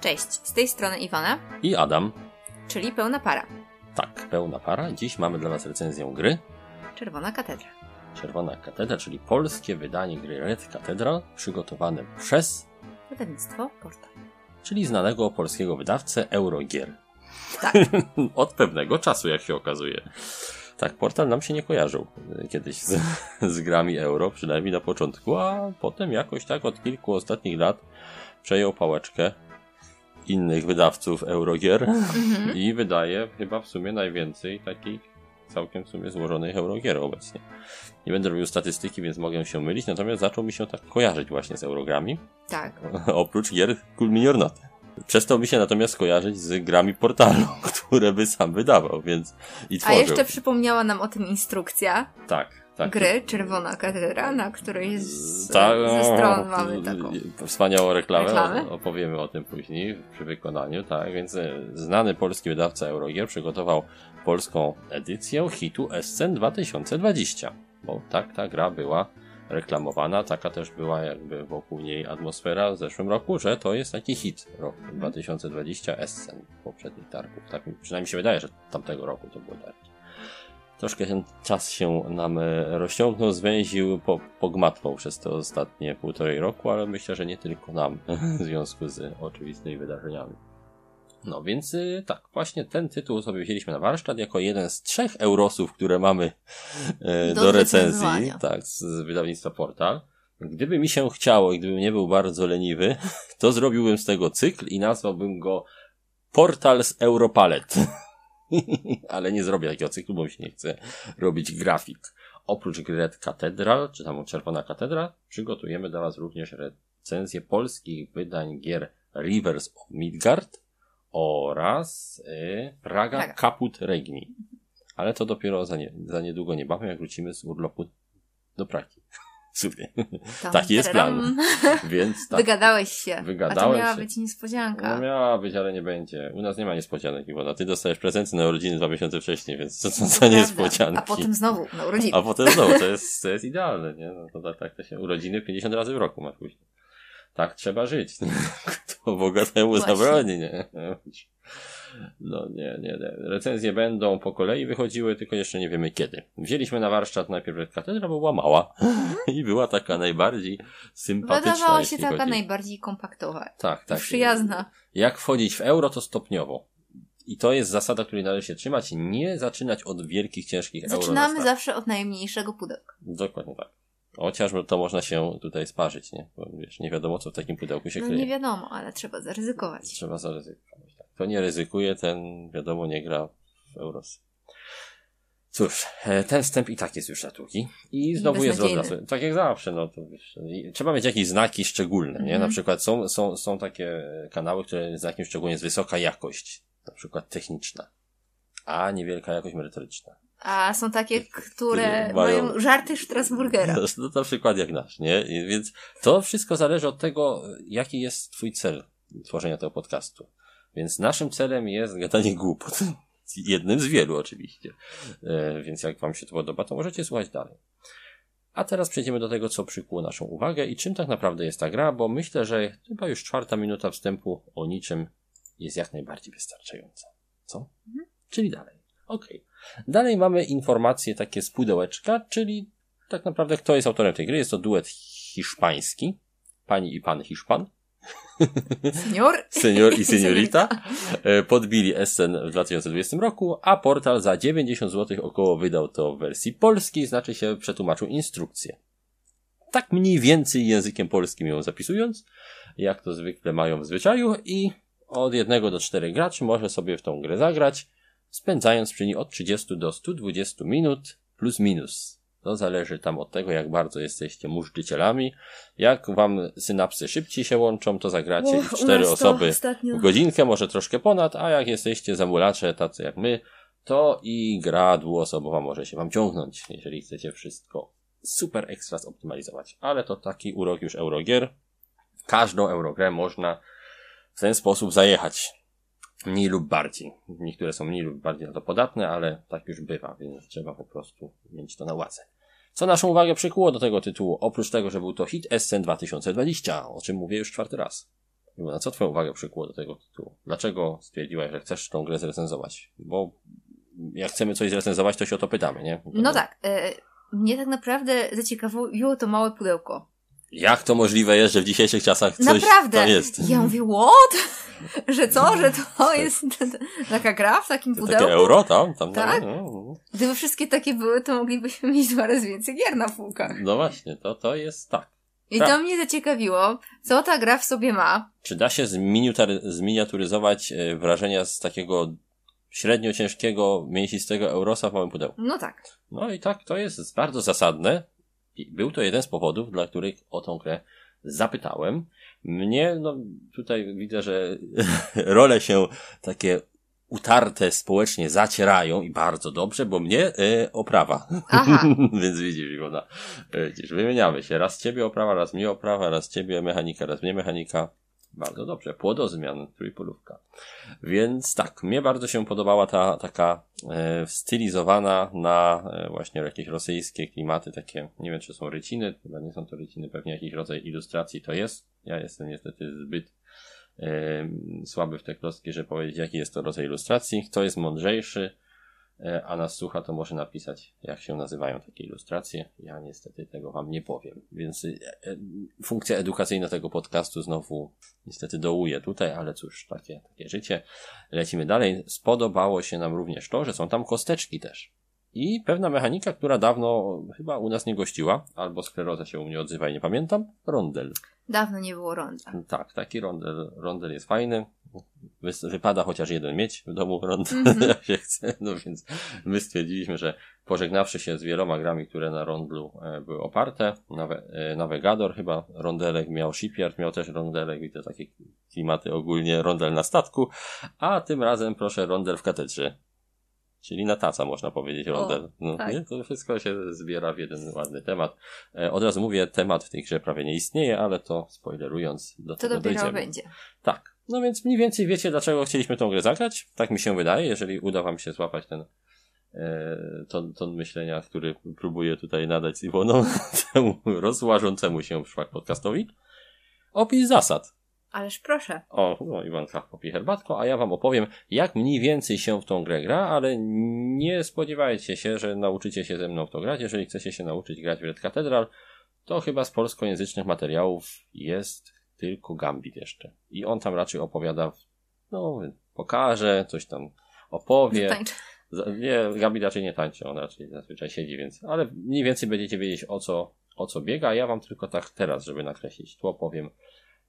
Cześć, z tej strony Iwona, I Adam. czyli pełna para. Tak, pełna para. Dziś mamy dla Was recenzję gry Czerwona katedra. Czerwona Katedra, czyli polskie wydanie gry Red Cathedral, przygotowane przez, Wydawnictwo Portal. czyli znanego polskiego wydawcę Eurogier. Tak. Od pewnego czasu, jak się okazuje. Tak, portal nam się nie kojarzył y, kiedyś z, z grami euro, przynajmniej na początku, a potem jakoś tak od kilku ostatnich lat przejął pałeczkę innych wydawców Eurogier Mhm. i wydaje chyba w sumie najwięcej takich całkiem w sumie złożonych Eurogier obecnie. Nie będę robił statystyki, więc mogę się mylić, natomiast zaczął mi się tak kojarzyć właśnie z Eurogrami, Tak. oprócz gier Cool Mini or Not. Przestał mi się natomiast kojarzyć z grami portalu, które by sam wydawał, więc i A tworzył. jeszcze przypomniała nam o tym instrukcja Tak, tak. gry Czerwona katedra, na której z, Tak, ze stron mamy taką. Wspaniałą reklamę, Reklamę? opowiemy o tym później przy wykonaniu, tak, więc e, znany polski wydawca Eurogier przygotował polską edycję hitu Escen 2020, bo tak ta gra była reklamowana, taka też była jakby wokół niej atmosfera w zeszłym roku, że to jest taki hit roku 2020 Escen poprzednich targów, tak przynajmniej się wydaje, że tamtego roku to było targi. Troszkę ten czas się nam e, rozciągnął, zwęził, po, pogmatwał przez te ostatnie półtorej roku, ale myślę, że nie tylko nam w związku z oczywistymi wydarzeniami. No więc y, tak, właśnie ten tytuł sobie wzięliśmy na warsztat jako jeden z trzech eurosów, które mamy e, Do do, recenzji, tak, z wydawnictwa Portal. Gdyby mi się chciało i gdybym nie był bardzo leniwy, to zrobiłbym z tego cykl i nazwałbym go Portal z Europalet. Ale nie zrobię takiego cyklu, bo mi się nie chce robić grafik. Oprócz gry Red Cathedral, czy tam Czerwona Katedra, przygotujemy dla Was również recenzję polskich wydań gier Rivers of Midgard oraz y, Praga, Praga. Caput Regni. Ale to dopiero za, nie, za niedługo niebawem, jak wrócimy z urlopu do Pragi. Sumie. Tam, Taki jest tadam. Więc tak. Wygadałeś się. A to Wygadałem miała się. być niespodzianka. No miała być, ale nie będzie. U nas nie ma niespodzianek, Iwona. Ty dostajesz prezenty na urodziny dwa miesiące wcześniej, więc co to za Prawda. niespodzianki. A potem znowu na urodziny. A potem znowu, to jest, to jest idealne, nie? No to tak, tak to się urodziny 50 razy w roku masz później. Tak trzeba żyć. To bogatemu Właśnie. zabroni, nie? No nie, nie, nie. Recenzje będą po kolei wychodziły, tylko jeszcze nie wiemy kiedy. Wzięliśmy na warsztat najpierw Katedra, bo była mała i była taka najbardziej sympatyczna. Wydawała się taka chodzi- najbardziej kompaktowa. Tak, tak. Przyjazna. Jak wchodzić w euro, to stopniowo. I to jest zasada, której należy się trzymać. Nie zaczynać od wielkich, ciężkich euro. na Zaczynamy zawsze od najmniejszego pudełka. Dokładnie tak. Chociaż to można się tutaj sparzyć, nie? Bo wiesz, nie wiadomo, co w takim pudełku się No kryje. nie wiadomo, ale trzeba zaryzykować. Trzeba zaryzykować. Kto nie ryzykuje, ten wiadomo nie gra w Euros. Cóż, e, ten wstęp i tak jest już na długi. I znowu jest rozglas. Tak jak zawsze, no to wiesz, trzeba mieć jakieś znaki szczególne, nie? Mhm. Na przykład są, są, są takie kanały, które znakiem szczególnym jest wysoka jakość. Na przykład techniczna. A niewielka jakość merytoryczna. A są takie, które Mają- mają żarty Strasburgera. To, to na przykład jak nasz, nie? I Więc to wszystko zależy od tego, jaki jest twój cel tworzenia tego podcastu. Więc naszym celem jest gadanie głupot. Jednym z wielu oczywiście. E, więc jak wam się to podoba, to możecie słuchać dalej. A teraz przejdziemy do tego, co przykuło naszą uwagę i czym tak naprawdę jest ta gra, bo myślę, że chyba już czwarta minuta wstępu o niczym jest jak najbardziej wystarczająca. Co? Czyli dalej. Okej. Dalej mamy informacje takie z pudełeczka, czyli tak naprawdę kto jest autorem tej gry. Jest to duet hiszpański. Pani i pan Hiszpan. Senior? Senior i seniorita. E, Podbili Essen w 2020 roku, a portal za 90 zł około wydał to w wersji polskiej, znaczy się przetłumaczył instrukcję. Tak mniej więcej językiem polskim ją zapisując, jak to zwykle mają w zwyczaju i od jednego do czterech graczy może sobie w tą grę zagrać, spędzając przy niej od 30 do 120 minut plus minus. To zależy tam od tego, jak bardzo jesteście mużdżycielami. Jak wam synapsy szybciej się łączą, to zagracie Uch, cztery osoby ostatnio- w godzinkę, może troszkę ponad, a jak jesteście zamulacze, tacy jak my, to i gra dwuosobowa może się wam ciągnąć, jeżeli chcecie wszystko super ekstra zoptymalizować. Ale to taki urok już Eurogier. Każdą Eurogrę można w ten sposób zajechać. Mniej lub bardziej. Niektóre są mniej lub bardziej na to podatne, ale tak już bywa, więc trzeba po prostu mieć to na uwadze. Co naszą uwagę przykuło do tego tytułu? Oprócz tego, że był to hit Essen 2020, o czym mówię już czwarty raz. Iwona, co twoją uwagę przykuło do tego tytułu? Dlaczego stwierdziłaś, że chcesz tą grę zrecenzować? Bo jak chcemy coś zrecenzować, to się o to pytamy, nie? No tak. E, mnie tak naprawdę zaciekawiło to małe pudełko. Jak to możliwe jest, że w dzisiejszych czasach coś Naprawdę. tam jest? Ja mówię, what? że co? Że to jest taka gra w takim pudełku? Takie euro tam? tam Tak. No, no. Gdyby wszystkie takie były, to moglibyśmy mieć dwa razy więcej gier na półkach. no właśnie, to, to jest tak. I Tak. to mnie zaciekawiło, co ta gra w sobie ma. Czy da się zminiaturyzować e, wrażenia z takiego średnio ciężkiego, mięsistego eurosa w małym pudełku? No tak. No i tak, to jest bardzo zasadne. I był to jeden z powodów, dla których o tą grę zapytałem. Mnie, no tutaj widzę, że role się takie utarte społecznie zacierają i bardzo dobrze, bo mnie e, oprawa. Więc widzisz, Iwona, e, widzisz, wymieniamy się. Raz ciebie oprawa, raz mnie oprawa, raz ciebie mechanika, raz mnie mechanika. Bardzo dobrze. Płodozmian, trójpolówka. Więc tak, mnie bardzo się podobała ta taka e, stylizowana na e, właśnie jakieś rosyjskie klimaty, takie, nie wiem czy są ryciny, chyba nie są to ryciny, pewnie jakiś rodzaj ilustracji to jest. Ja jestem niestety zbyt e, słaby w te klocki, żeby powiedzieć jaki jest to rodzaj ilustracji. Kto jest mądrzejszy, a nas słucha, to może napisać, jak się nazywają takie ilustracje. Ja niestety tego wam nie powiem. Więc e, e, funkcja edukacyjna tego podcastu znowu niestety dołuje tutaj, ale cóż, takie, takie życie. Lecimy dalej. Spodobało się nam również to, że są tam kosteczki też. I pewna mechanika, która dawno chyba u nas nie gościła, albo skleroza się u mnie odzywa i nie pamiętam, rondel. Dawno nie było ronda. Tak, taki rondel, rondel jest fajny. Wypada chociaż jeden mieć w domu rondel, Mhm. jak się chce. No więc my stwierdziliśmy, że pożegnawszy się z wieloma grami, które na rondlu e, były oparte, Nawe, e, chyba rondelek miał, Shipyard miał też rondelek, widzę takie klimaty ogólnie, rondel na statku, a tym razem proszę rondel w katedrze. Czyli na taca można powiedzieć rondel. no, tak. nie? To wszystko się zbiera w jeden ładny temat. E, Od razu mówię, temat w tej grze prawie nie istnieje, ale to spoilerując do To tego dopiero dojdziemy. będzie. Tak. No więc mniej więcej wiecie, dlaczego chcieliśmy tą grę zagrać. Tak mi się wydaje, jeżeli uda wam się złapać ten e, ton, ton myślenia, który próbuję tutaj nadać z Iwoną, temu rozłażącemu się szlak podcastowi. Opis zasad. Ależ proszę. O, no Iwanka popije herbatko, a ja wam opowiem, jak mniej więcej się w tą grę gra, ale nie spodziewajcie się, że nauczycie się ze mną w to grać. Jeżeli chcecie się nauczyć grać w Red Cathedral, to chyba z polskojęzycznych materiałów jest tylko Gambit jeszcze. I on tam raczej opowiada, no, pokaże, coś tam opowie. Nie, Gabi raczej nie tańczy, on raczej zazwyczaj siedzi, więc, ale mniej więcej będziecie wiedzieć o co, o co biega. a Ja wam tylko tak teraz, żeby nakreślić tło, powiem,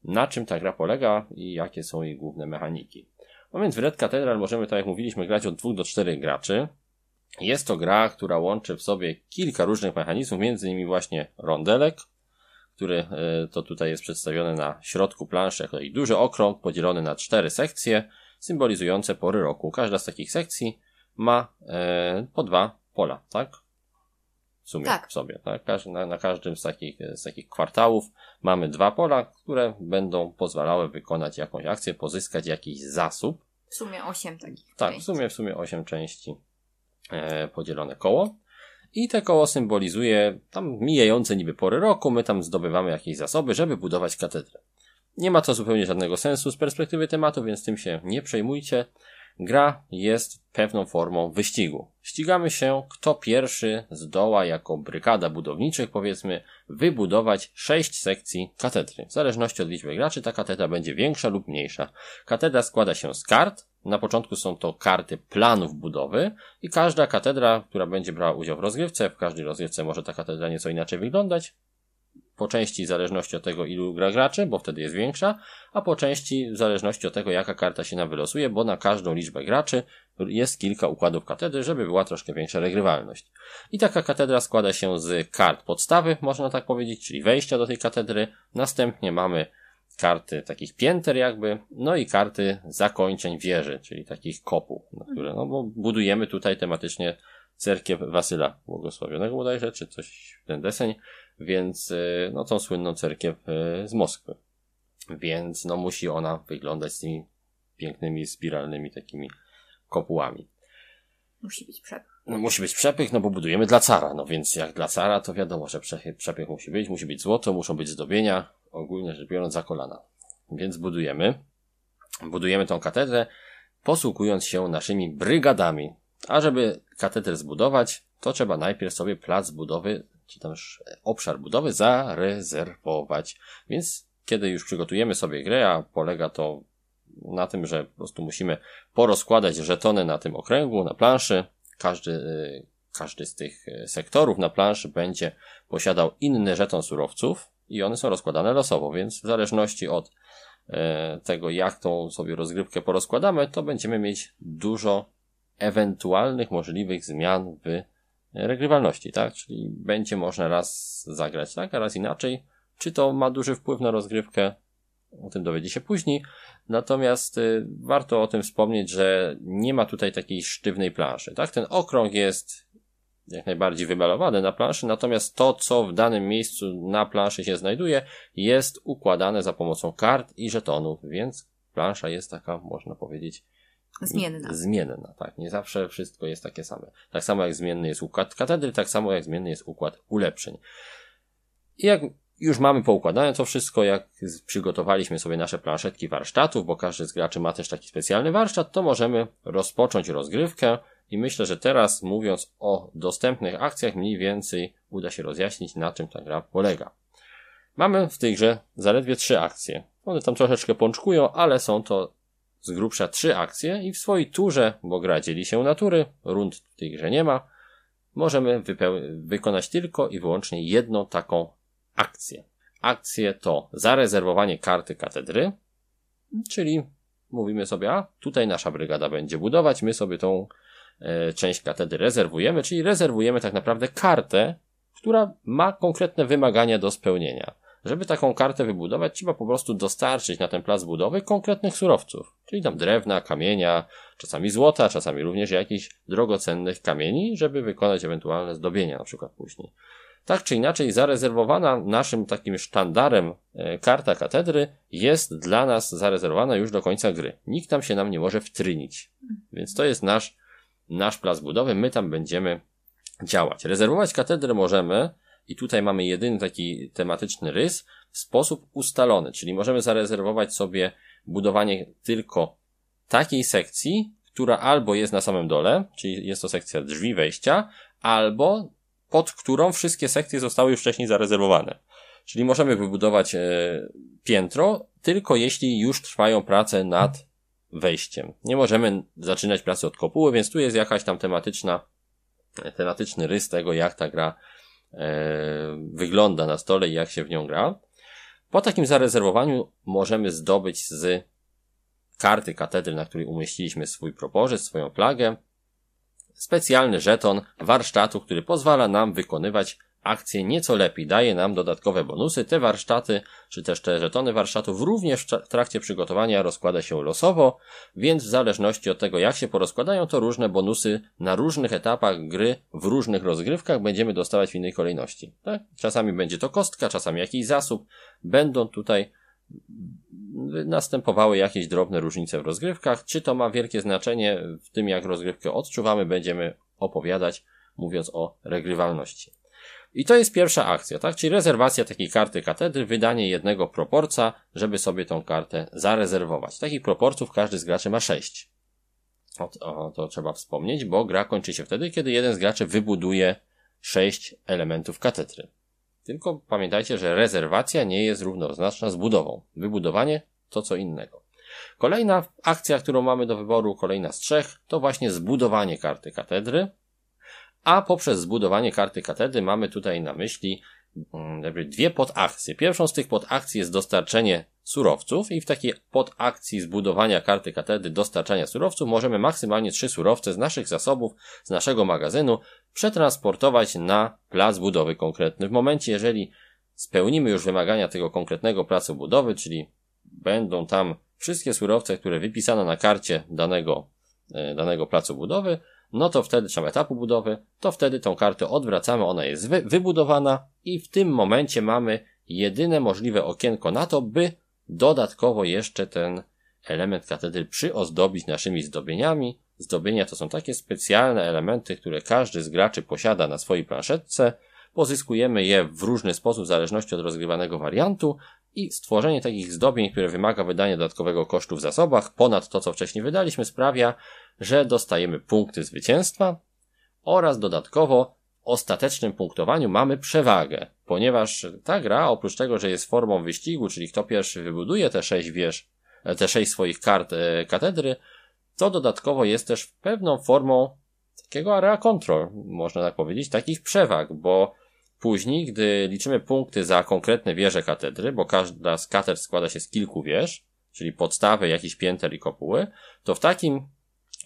na czym ta gra polega i jakie są jej główne mechaniki. No więc w Red Cathedral możemy, tak jak mówiliśmy, grać od dwóch do czterech graczy. Jest to gra, która łączy w sobie kilka różnych mechanizmów, między innymi właśnie rondelek, który e, to tutaj jest przedstawiony na środku planszy jako duży okrąg podzielony na cztery sekcje, symbolizujące pory roku. Każda z takich sekcji ma e, po dwa pola, tak? W sumie Tak. w sobie, tak? Na, na każdym z takich, z takich kwartałów mamy dwa pola, które będą pozwalały wykonać jakąś akcję, pozyskać jakiś zasób. W sumie osiem takich. Tak, w części. sumie, w sumie 8 części e, podzielone koło. I te koło symbolizuje tam mijające niby pory roku, my tam zdobywamy jakieś zasoby, żeby budować katedrę. Nie ma to zupełnie żadnego sensu z perspektywy tematu, więc tym się nie przejmujcie. Gra jest pewną formą wyścigu. Ścigamy się, kto pierwszy zdoła jako brygada budowniczych, powiedzmy, wybudować sześć sekcji katedry. W zależności od liczby graczy ta katedra będzie większa lub mniejsza. Katedra składa się z kart. Na początku są to karty planów budowy i każda katedra, która będzie brała udział w rozgrywce, w każdej rozgrywce może ta katedra nieco inaczej wyglądać. Po części w zależności od tego, ilu gra graczy, bo wtedy jest większa, a po części w zależności od tego, jaka karta się nam wylosuje, bo na każdą liczbę graczy jest kilka układów katedry, żeby była troszkę większa regrywalność. I taka katedra składa się z kart podstawy, można tak powiedzieć, czyli wejścia do tej katedry. Następnie mamy karty takich pięter jakby, no i karty zakończeń wieży, czyli takich kopu, na które, no bo budujemy tutaj tematycznie cerkiew Wasyla Błogosławionego bodajże, czy coś w ten deseń, więc y, no tą słynną cerkiew y, z Moskwy. Więc no musi ona wyglądać z tymi pięknymi spiralnymi takimi kopułami. Musi być przepych. No, musi być przepych, no bo budujemy dla cara, no więc jak dla cara, to wiadomo, że przepych, przepych musi być, musi być złoto, muszą być zdobienia, ogólnie rzecz biorąc za kolana. Więc budujemy. Budujemy tą katedrę, posługując się naszymi brygadami. A żeby katedrę zbudować, to trzeba najpierw sobie plac budowy, czy tam obszar budowy zarezerwować. Więc kiedy już przygotujemy sobie grę, a polega to na tym, że po prostu musimy porozkładać żetony na tym okręgu, na planszy. Każdy, y, każdy z tych y, sektorów na planszy będzie posiadał inny żeton surowców i one są rozkładane losowo, więc w zależności od e, tego, jak tą sobie rozgrywkę porozkładamy, to będziemy mieć dużo ewentualnych możliwych zmian w regrywalności, tak? Czyli będzie można raz zagrać tak, a raz inaczej. Czy to ma duży wpływ na rozgrywkę? O tym dowiedzie się później. Natomiast y, warto o tym wspomnieć, że nie ma tutaj takiej sztywnej planszy, tak? Ten okrąg jest jak najbardziej wymalowany na planszy, natomiast to, co w danym miejscu na planszy się znajduje, jest układane za pomocą kart i żetonów, więc plansza jest taka, można powiedzieć, Zmienna. Zmienna, tak. Nie zawsze wszystko jest takie same. Tak samo jak zmienny jest układ katedry, tak samo jak zmienny jest układ ulepszeń. I jak już mamy poukładane to wszystko, jak przygotowaliśmy sobie nasze planszetki warsztatów, bo każdy z graczy ma też taki specjalny warsztat, to możemy rozpocząć rozgrywkę i myślę, że teraz mówiąc o dostępnych akcjach mniej więcej uda się rozjaśnić na czym ta gra polega. Mamy w tej grze zaledwie trzy akcje. One tam troszeczkę pączkują, ale są to z grubsza trzy akcje i w swojej turze, bo gra dzieli się na tury, rund w tej grze nie ma, możemy wykonać tylko i wyłącznie jedną taką akcję. Akcje to zarezerwowanie karty katedry, czyli mówimy sobie, a tutaj nasza brygada będzie budować, my sobie tą e, część katedry rezerwujemy, czyli rezerwujemy tak naprawdę kartę, która ma konkretne wymagania do spełnienia. Żeby taką kartę wybudować, trzeba po prostu dostarczyć na ten plac budowy konkretnych surowców, czyli tam drewna, kamienia, czasami złota, czasami również jakichś drogocennych kamieni, żeby wykonać ewentualne zdobienia na przykład później. Tak czy inaczej, zarezerwowana naszym takim sztandarem e, karta katedry jest dla nas zarezerwowana już do końca gry. Nikt tam się nam nie może wtrynić. Więc to jest nasz, nasz plac budowy, my tam będziemy działać. Rezerwować katedrę możemy i tutaj mamy jedyny taki tematyczny rys w sposób ustalony, czyli możemy zarezerwować sobie budowanie tylko takiej sekcji, która albo jest na samym dole, czyli jest to sekcja drzwi wejścia, albo pod którą wszystkie sekcje zostały już wcześniej zarezerwowane. Czyli możemy wybudować e, piętro, tylko jeśli już trwają prace nad wejściem. Nie możemy zaczynać pracy od kopuły, więc tu jest jakaś tam tematyczna, tematyczny rys tego, jak ta gra E, wygląda na stole i jak się w nią gra. Po takim zarezerwowaniu możemy zdobyć z karty katedry, na której umieściliśmy swój proporzec, swoją flagę, specjalny żeton warsztatu, który pozwala nam wykonywać akcje nieco lepiej, daje nam dodatkowe bonusy. Te warsztaty, czy też te żetony warsztatów również w trakcie przygotowania rozkłada się losowo, więc w zależności od tego jak się porozkładają, to różne bonusy na różnych etapach gry, w różnych rozgrywkach będziemy dostawać w innej kolejności. Tak? Czasami będzie to kostka, czasami jakiś zasób. Będą tutaj następowały jakieś drobne różnice w rozgrywkach. Czy to ma wielkie znaczenie w tym, jak rozgrywkę odczuwamy, będziemy opowiadać, mówiąc o regrywalności. I to jest pierwsza akcja, tak? Czyli rezerwacja takiej karty katedry, wydanie jednego proporca, żeby sobie tą kartę zarezerwować. Takich proporców każdy z graczy ma sześć. O, to trzeba wspomnieć, bo gra kończy się wtedy, kiedy jeden z graczy wybuduje sześć elementów katedry. Tylko pamiętajcie, że rezerwacja nie jest równoznaczna z budową. Wybudowanie to co innego. Kolejna akcja, którą mamy do wyboru, kolejna z trzech, to właśnie zbudowanie karty katedry a poprzez zbudowanie karty katedry mamy tutaj na myśli mm, dwie podakcje. Pierwszą z tych podakcji jest dostarczenie surowców i w takiej podakcji zbudowania karty katedry dostarczania surowców możemy maksymalnie trzy surowce z naszych zasobów, z naszego magazynu przetransportować na plac budowy konkretny. W momencie, jeżeli spełnimy już wymagania tego konkretnego placu budowy, czyli będą tam wszystkie surowce, które wypisano na karcie danego, e, danego placu budowy, no to wtedy trzeba etapu budowy, to wtedy tą kartę odwracamy, ona jest wy wybudowana i w tym momencie mamy jedyne możliwe okienko na to, by dodatkowo jeszcze ten element katedry przyozdobić naszymi zdobieniami. Zdobienia to są takie specjalne elementy, które każdy z graczy posiada na swojej planszetce. Pozyskujemy je w różny sposób w zależności od rozgrywanego wariantu I stworzenie takich zdobień, które wymaga wydania dodatkowego kosztu w zasobach, ponad to, co wcześniej wydaliśmy, sprawia, że dostajemy punkty zwycięstwa oraz dodatkowo w ostatecznym punktowaniu mamy przewagę, ponieważ ta gra, oprócz tego, że jest formą wyścigu, czyli kto pierwszy wybuduje te sześć wież, te sześć swoich kart e, katedry, to dodatkowo jest też pewną formą takiego area control, można tak powiedzieć, takich przewag, bo później, gdy liczymy punkty za konkretne wieże katedry, bo każda z katedr składa się z kilku wież, czyli podstawy, jakiś pięter i kopuły, to w takim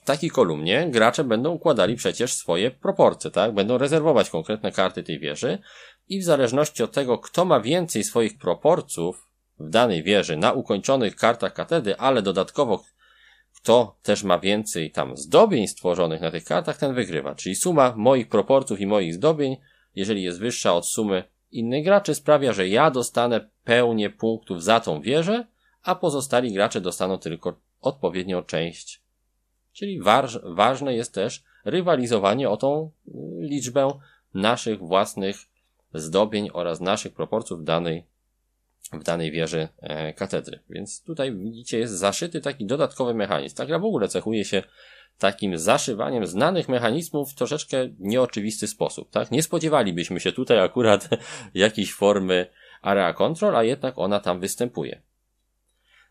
w takiej kolumnie gracze będą układali przecież swoje proporcje, tak? Będą rezerwować konkretne karty tej wieży i w zależności od tego, kto ma więcej swoich proporcjów w danej wieży na ukończonych kartach katedry, ale dodatkowo kto też ma więcej tam zdobień stworzonych na tych kartach, ten wygrywa. Czyli suma moich proporcjów i moich zdobień, jeżeli jest wyższa od sumy innych graczy, sprawia, że ja dostanę pełnię punktów za tą wieżę, a pozostali gracze dostaną tylko odpowiednią część. Czyli waż, ważne jest też rywalizowanie o tą y, liczbę naszych własnych zdobień oraz naszych proporcjów danej w danej wieży e, katedry. Więc tutaj widzicie jest zaszyty taki dodatkowy mechanizm. Ta gra w ogóle cechuje się takim zaszywaniem znanych mechanizmów w troszeczkę nieoczywisty sposób, tak? Nie spodziewalibyśmy się tutaj akurat jakiejś formy area control, a jednak ona tam występuje.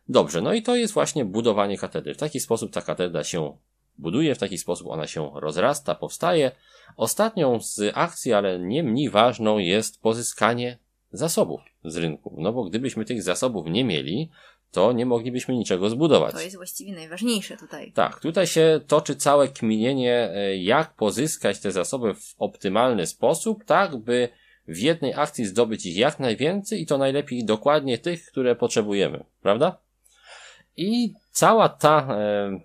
Dobrze, no i to jest właśnie budowanie katedry. W taki sposób ta katedra się buduje, w taki sposób ona się rozrasta, powstaje. Ostatnią z akcji, ale nie mniej ważną jest pozyskanie zasobów z rynku. No bo gdybyśmy tych zasobów nie mieli, to nie moglibyśmy niczego zbudować. To jest właściwie najważniejsze tutaj. Tak, tutaj się toczy całe kminienie, e, jak pozyskać te zasoby w optymalny sposób, tak by w jednej akcji zdobyć ich jak najwięcej i to najlepiej dokładnie tych, które potrzebujemy, prawda? I cała ta e,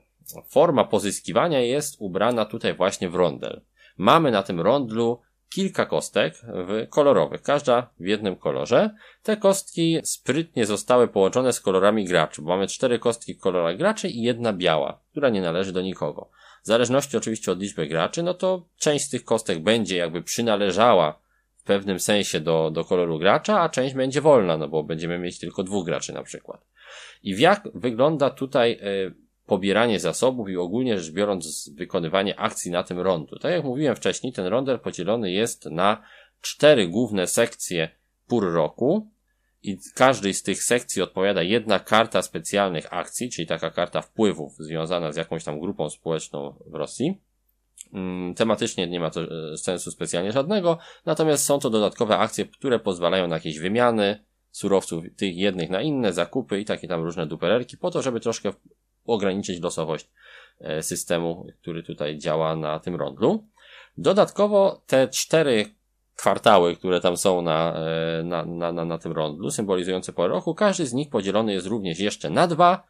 forma pozyskiwania jest ubrana tutaj właśnie w rondel. Mamy na tym rondlu kilka kostek w kolorowych, każda w jednym kolorze. Te kostki sprytnie zostały połączone z kolorami graczy, bo mamy cztery kostki w kolorach graczy i jedna biała, która nie należy do nikogo. W zależności oczywiście od liczby graczy, no to część z tych kostek będzie jakby przynależała w pewnym sensie do, do koloru gracza, a część będzie wolna, no bo będziemy mieć tylko dwóch graczy na przykład. I jak wygląda tutaj y, pobieranie zasobów i ogólnie rzecz biorąc wykonywanie akcji na tym rondu. Tak jak mówiłem wcześniej, ten ronder podzielony jest na cztery główne sekcje pór roku i każdej z tych sekcji odpowiada jedna karta specjalnych akcji, czyli taka karta wpływów związana z jakąś tam grupą społeczną w Rosji. Mm, tematycznie nie ma to e, sensu specjalnie żadnego, natomiast są to dodatkowe akcje, które pozwalają na jakieś wymiany surowców tych jednych na inne, zakupy i takie tam różne duperelki, po to, żeby troszkę ograniczyć losowość e, systemu, który tutaj działa na tym rondlu. Dodatkowo te cztery kwartały, które tam są na, e, na, na, na, na tym rondlu, symbolizujące porę roku, każdy z nich podzielony jest również jeszcze na dwa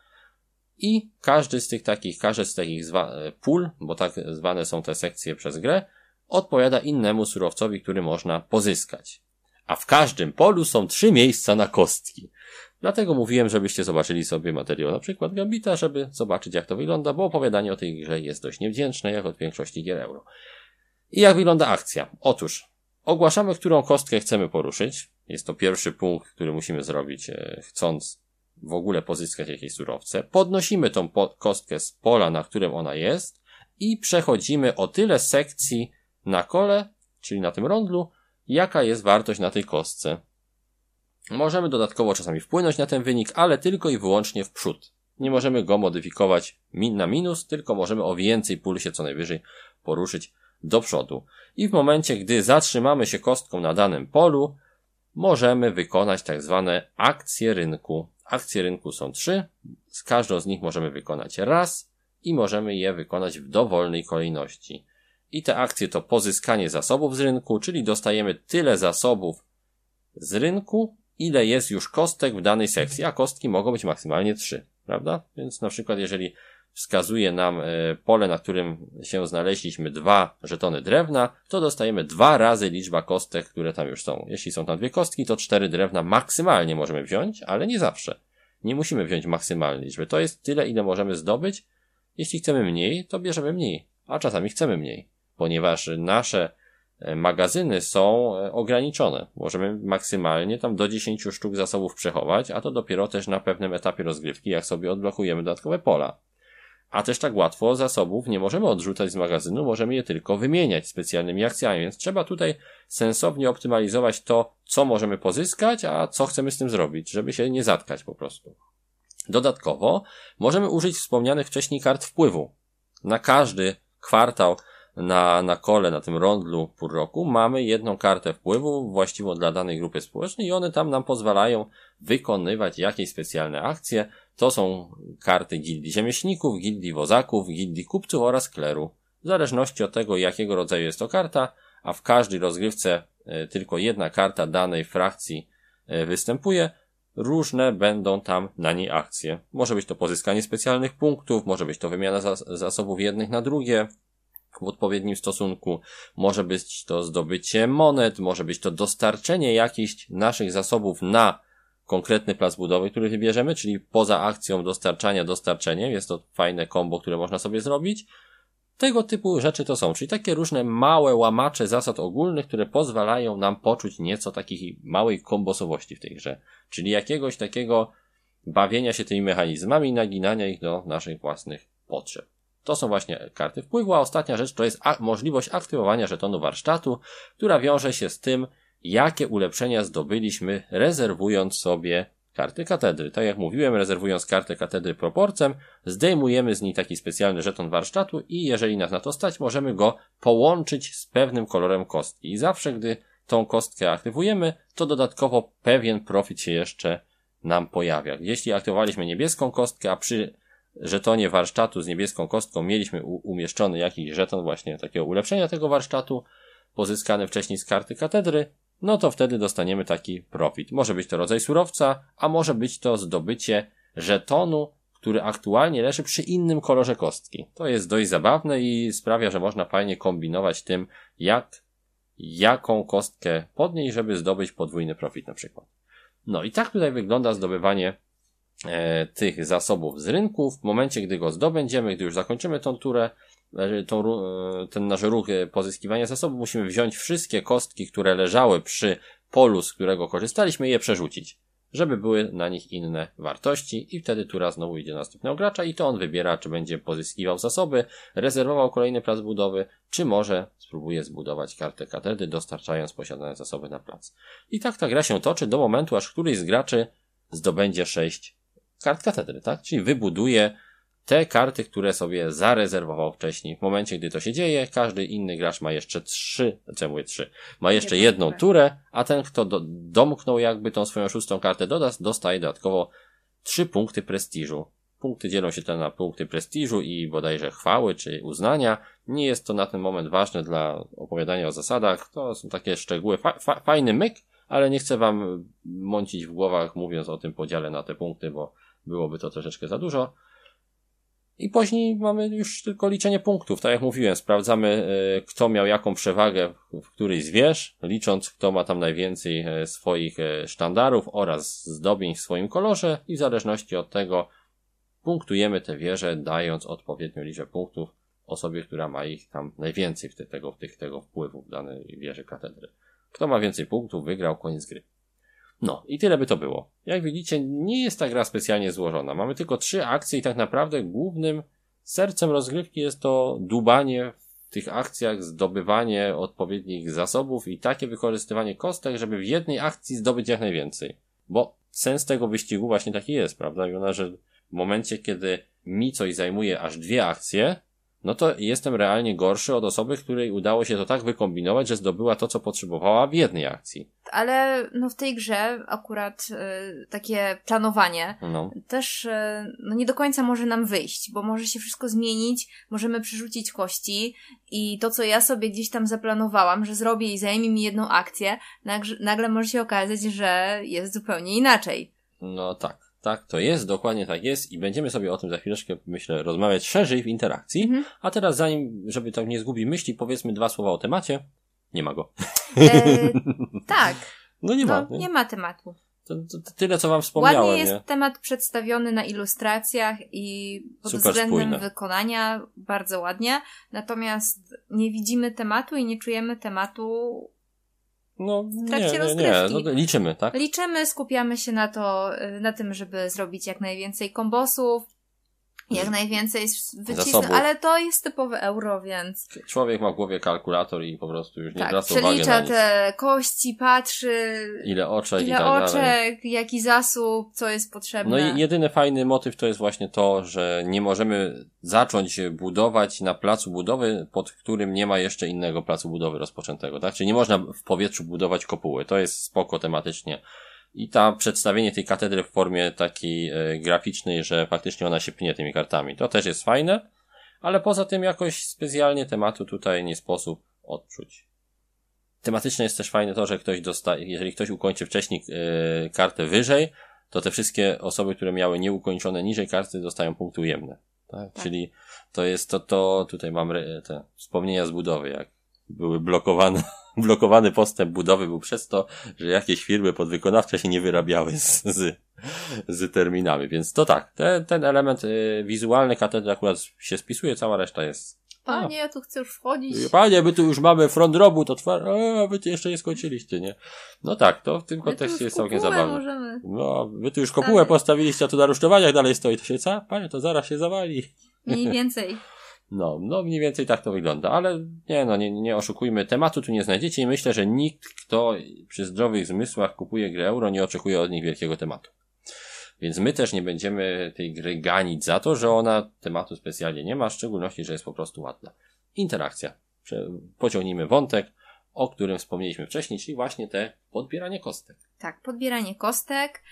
i każdy z tych takich, każdy z takich zwa, e, pól, bo tak zwane są te sekcje przez grę, odpowiada innemu surowcowi, który można pozyskać. A w każdym polu są trzy miejsca na kostki. Dlatego mówiłem, żebyście zobaczyli sobie materiał na przykład Gambita, żeby zobaczyć jak to wygląda, bo opowiadanie o tej grze jest dość niewdzięczne, jak od większości gier euro. I jak wygląda akcja? Otóż, ogłaszamy, którą kostkę chcemy poruszyć. Jest to pierwszy punkt, który musimy zrobić, e, chcąc w ogóle pozyskać jakieś surowce. Podnosimy tą po kostkę z pola, na którym ona jest i przechodzimy o tyle sekcji na kole, czyli na tym rondlu, jaka jest wartość na tej kostce. Możemy dodatkowo czasami wpłynąć na ten wynik, ale tylko i wyłącznie w przód. Nie możemy go modyfikować min na minus, tylko możemy o więcej pól się co najwyżej poruszyć do przodu. I w momencie, gdy zatrzymamy się kostką na danym polu, możemy wykonać tak zwane akcje rynku. Akcje rynku są trzy, z każdą z nich możemy wykonać raz i możemy je wykonać w dowolnej kolejności. I te akcje to pozyskanie zasobów z rynku, czyli dostajemy tyle zasobów z rynku, ile jest już kostek w danej sekcji, a kostki mogą być maksymalnie trzy, prawda? Więc na przykład jeżeli wskazuje nam e, pole, na którym się znaleźliśmy dwa żetony drewna, to dostajemy dwa razy liczba kostek, które tam już są. Jeśli są tam dwie kostki, to cztery drewna maksymalnie możemy wziąć, ale nie zawsze. Nie musimy wziąć maksymalnej liczby. To jest tyle, ile możemy zdobyć. Jeśli chcemy mniej, to bierzemy mniej, a czasami chcemy mniej, ponieważ nasze magazyny są e, ograniczone. Możemy maksymalnie tam do 10 sztuk zasobów przechować, a to dopiero też na pewnym etapie rozgrywki, jak sobie odblokujemy dodatkowe pola. A też tak łatwo zasobów nie możemy odrzucać z magazynu, możemy je tylko wymieniać specjalnymi akcjami, więc trzeba tutaj sensownie optymalizować to, co możemy pozyskać, a co chcemy z tym zrobić, żeby się nie zatkać po prostu. Dodatkowo możemy użyć wspomnianych wcześniej kart wpływu. Na każdy kwartał na, na kole, na tym rondlu pół roku mamy jedną kartę wpływu właściwą dla danej grupy społecznej i one tam nam pozwalają wykonywać jakieś specjalne akcje. To są karty gildii ziemieślników, gildii wozaków, gildii kupców oraz kleru. W zależności od tego, jakiego rodzaju jest to karta, a w każdej rozgrywce e, tylko jedna karta danej frakcji e, występuje, różne będą tam na niej akcje. Może być to pozyskanie specjalnych punktów, może być to wymiana zasobów jednych na drugie, w odpowiednim stosunku. Może być to zdobycie monet, może być to dostarczenie jakichś naszych zasobów na konkretny plac budowy, który wybierzemy, czyli poza akcją dostarczania dostarczeniem. Jest to fajne kombo, które można sobie zrobić. Tego typu rzeczy to są, czyli takie różne małe łamacze zasad ogólnych, które pozwalają nam poczuć nieco takiej małej kombosowości w tej grze. Czyli jakiegoś takiego bawienia się tymi mechanizmami, naginania ich do naszych własnych potrzeb. To są właśnie karty wpływu, a ostatnia rzecz to jest możliwość aktywowania żetonu warsztatu, która wiąże się z tym, jakie ulepszenia zdobyliśmy rezerwując sobie karty katedry. Tak jak mówiłem, rezerwując kartę katedry proporcem, zdejmujemy z niej taki specjalny żeton warsztatu i jeżeli nas na to stać, możemy go połączyć z pewnym kolorem kostki. I zawsze, gdy tą kostkę aktywujemy, to dodatkowo pewien profit się jeszcze nam pojawia. Jeśli aktywowaliśmy niebieską kostkę, a przy żetonie warsztatu z niebieską kostką mieliśmy umieszczony jakiś żeton właśnie takiego ulepszenia tego warsztatu, pozyskany wcześniej z karty katedry, no to wtedy dostaniemy taki profit. Może być to rodzaj surowca, a może być to zdobycie żetonu, który aktualnie leży przy innym kolorze kostki. To jest dość zabawne i sprawia, że można fajnie kombinować tym, jak, jaką kostkę podnieść, żeby zdobyć podwójny profit na przykład. No i tak tutaj wygląda zdobywanie tych zasobów z rynku. W momencie, gdy go zdobędziemy, gdy już zakończymy tą turę, e, tą, e, ten nasz ruch e, pozyskiwania zasobów, musimy wziąć wszystkie kostki, które leżały przy polu, z którego korzystaliśmy i je przerzucić, żeby były na nich inne wartości i wtedy tura znowu idzie następnego gracza i to on wybiera, czy będzie pozyskiwał zasoby, rezerwował kolejny plac budowy, czy może spróbuje zbudować kartę katedry, dostarczając posiadane zasoby na plac. I tak ta gra się toczy do momentu, aż któryś z graczy zdobędzie sześć kart katedry, tak? Czyli wybuduje te karty, które sobie zarezerwował wcześniej. W momencie, gdy to się dzieje, każdy inny gracz ma jeszcze trzy, mówię trzy, ma jeszcze jedną turę, a ten, kto do, domknął jakby tą swoją szóstą kartę doda, dostaje dodatkowo trzy punkty prestiżu. Punkty dzielą się ten na punkty prestiżu i bodajże chwały czy uznania. Nie jest to na ten moment ważne dla opowiadania o zasadach. To są takie szczegóły. Fa fa fajny myk, ale nie chcę wam mącić w głowach mówiąc o tym podziale na te punkty, bo byłoby to troszeczkę za dużo. I później mamy już tylko liczenie punktów. Tak jak mówiłem, sprawdzamy, e, kto miał jaką przewagę w którejś z wież, licząc, kto ma tam najwięcej e, swoich e, sztandarów oraz zdobień w swoim kolorze i w zależności od tego punktujemy te wieże, dając odpowiednią liczbę punktów osobie, która ma ich tam najwięcej w te, tego, tych, tego wpływu w danej wieży katedry. Kto ma więcej punktów, wygrał koniec gry. No i tyle by to było. Jak widzicie, nie jest ta gra specjalnie złożona. Mamy tylko trzy akcje i tak naprawdę głównym sercem rozgrywki jest to dubanie w tych akcjach, zdobywanie odpowiednich zasobów i takie wykorzystywanie kostek, żeby w jednej akcji zdobyć jak najwięcej. Bo sens tego wyścigu właśnie taki jest, prawda? I że w momencie, kiedy mi coś zajmuje aż dwie akcje, no to jestem realnie gorszy od osoby, której udało się to tak wykombinować, że zdobyła to, co potrzebowała w jednej akcji. Ale no w tej grze akurat y, takie planowanie no. też y, no nie do końca może nam wyjść, bo może się wszystko zmienić, możemy przerzucić kości i to, co ja sobie gdzieś tam zaplanowałam, że zrobię i zajmie mi jedną akcję, nagle, nagle może się okazać, że jest zupełnie inaczej. No tak. Tak, to jest, dokładnie tak jest i będziemy sobie o tym za chwileczkę, myślę, rozmawiać szerzej w interakcji. Mhm. A teraz zanim, żeby tak nie zgubić myśli, powiedzmy dwa słowa o temacie. Nie ma go. E, tak. No nie ma. No, nie ma tematu. to, to tyle, co wam wspomniałem. Ładnie jest nie? temat przedstawiony na ilustracjach i pod Super względem spójne. wykonania bardzo ładnie. Natomiast nie widzimy tematu i nie czujemy tematu. No, nie, trakcie nie, nie. rozgrywki. No, to liczymy, tak? Liczymy, skupiamy się na to, y, na tym, żeby zrobić jak najwięcej kombosów, jak najwięcej Zasobów. ale to jest typowe euro, więc Człowiek ma w głowie kalkulator i po prostu już nie tak, zwraca uwagi na nic. te kości, patrzy, Ile oczek i ile tak dalej. oczek, jaki zasób, co jest potrzebne. No i jedyny fajny motyw to jest właśnie to, że nie możemy zacząć budować na placu budowy, pod którym nie ma jeszcze innego placu budowy rozpoczętego, tak? Czyli nie można w powietrzu budować kopuły. To jest spoko tematycznie. I ta przedstawienie tej katedry w formie takiej e, graficznej, że faktycznie ona się pnie tymi kartami. To też jest fajne, ale poza tym jakoś specjalnie tematu tutaj nie sposób odczuć. Tematycznie jest też fajne to, że ktoś dostaje, jeżeli ktoś ukończy wcześniej e, kartę wyżej, to te wszystkie osoby, które miały nieukończone niżej karty, dostają punkty ujemne. Tak? Tak. Czyli to jest to, to, tutaj mam te wspomnienia z budowy, jak były blokowane, blokowany postęp budowy był przez to, że jakieś firmy podwykonawcze się nie wyrabiały z, z, z terminami, więc to tak, te, ten element y, wizualny katedry akurat się spisuje, cała reszta jest Panie, ja tu chcę już wchodzić. Panie, my tu już mamy front robót otwarty, a wy tu jeszcze nie skończyliście, nie? No tak, to w tym kontekście jest całkiem zabawne. możemy. No, wy tu już kopułę postawiliście, a tu na rusztowaniach dalej stoi. To się co? Panie, to zaraz się zawali. Mniej więcej. No, no mniej więcej tak to wygląda, ale nie no, nie, nie oszukujmy, tematu tu nie znajdziecie i myślę, że nikt, kto przy zdrowych zmysłach kupuje grę euro, nie oczekuje od nich wielkiego tematu. Więc my też nie będziemy tej gry ganić za to, że ona tematu specjalnie nie ma, w szczególności, że jest po prostu ładna. Interakcja. Pociągnijmy wątek, o którym wspomnieliśmy wcześniej, czyli właśnie te podbieranie kostek. Tak, podbieranie kostek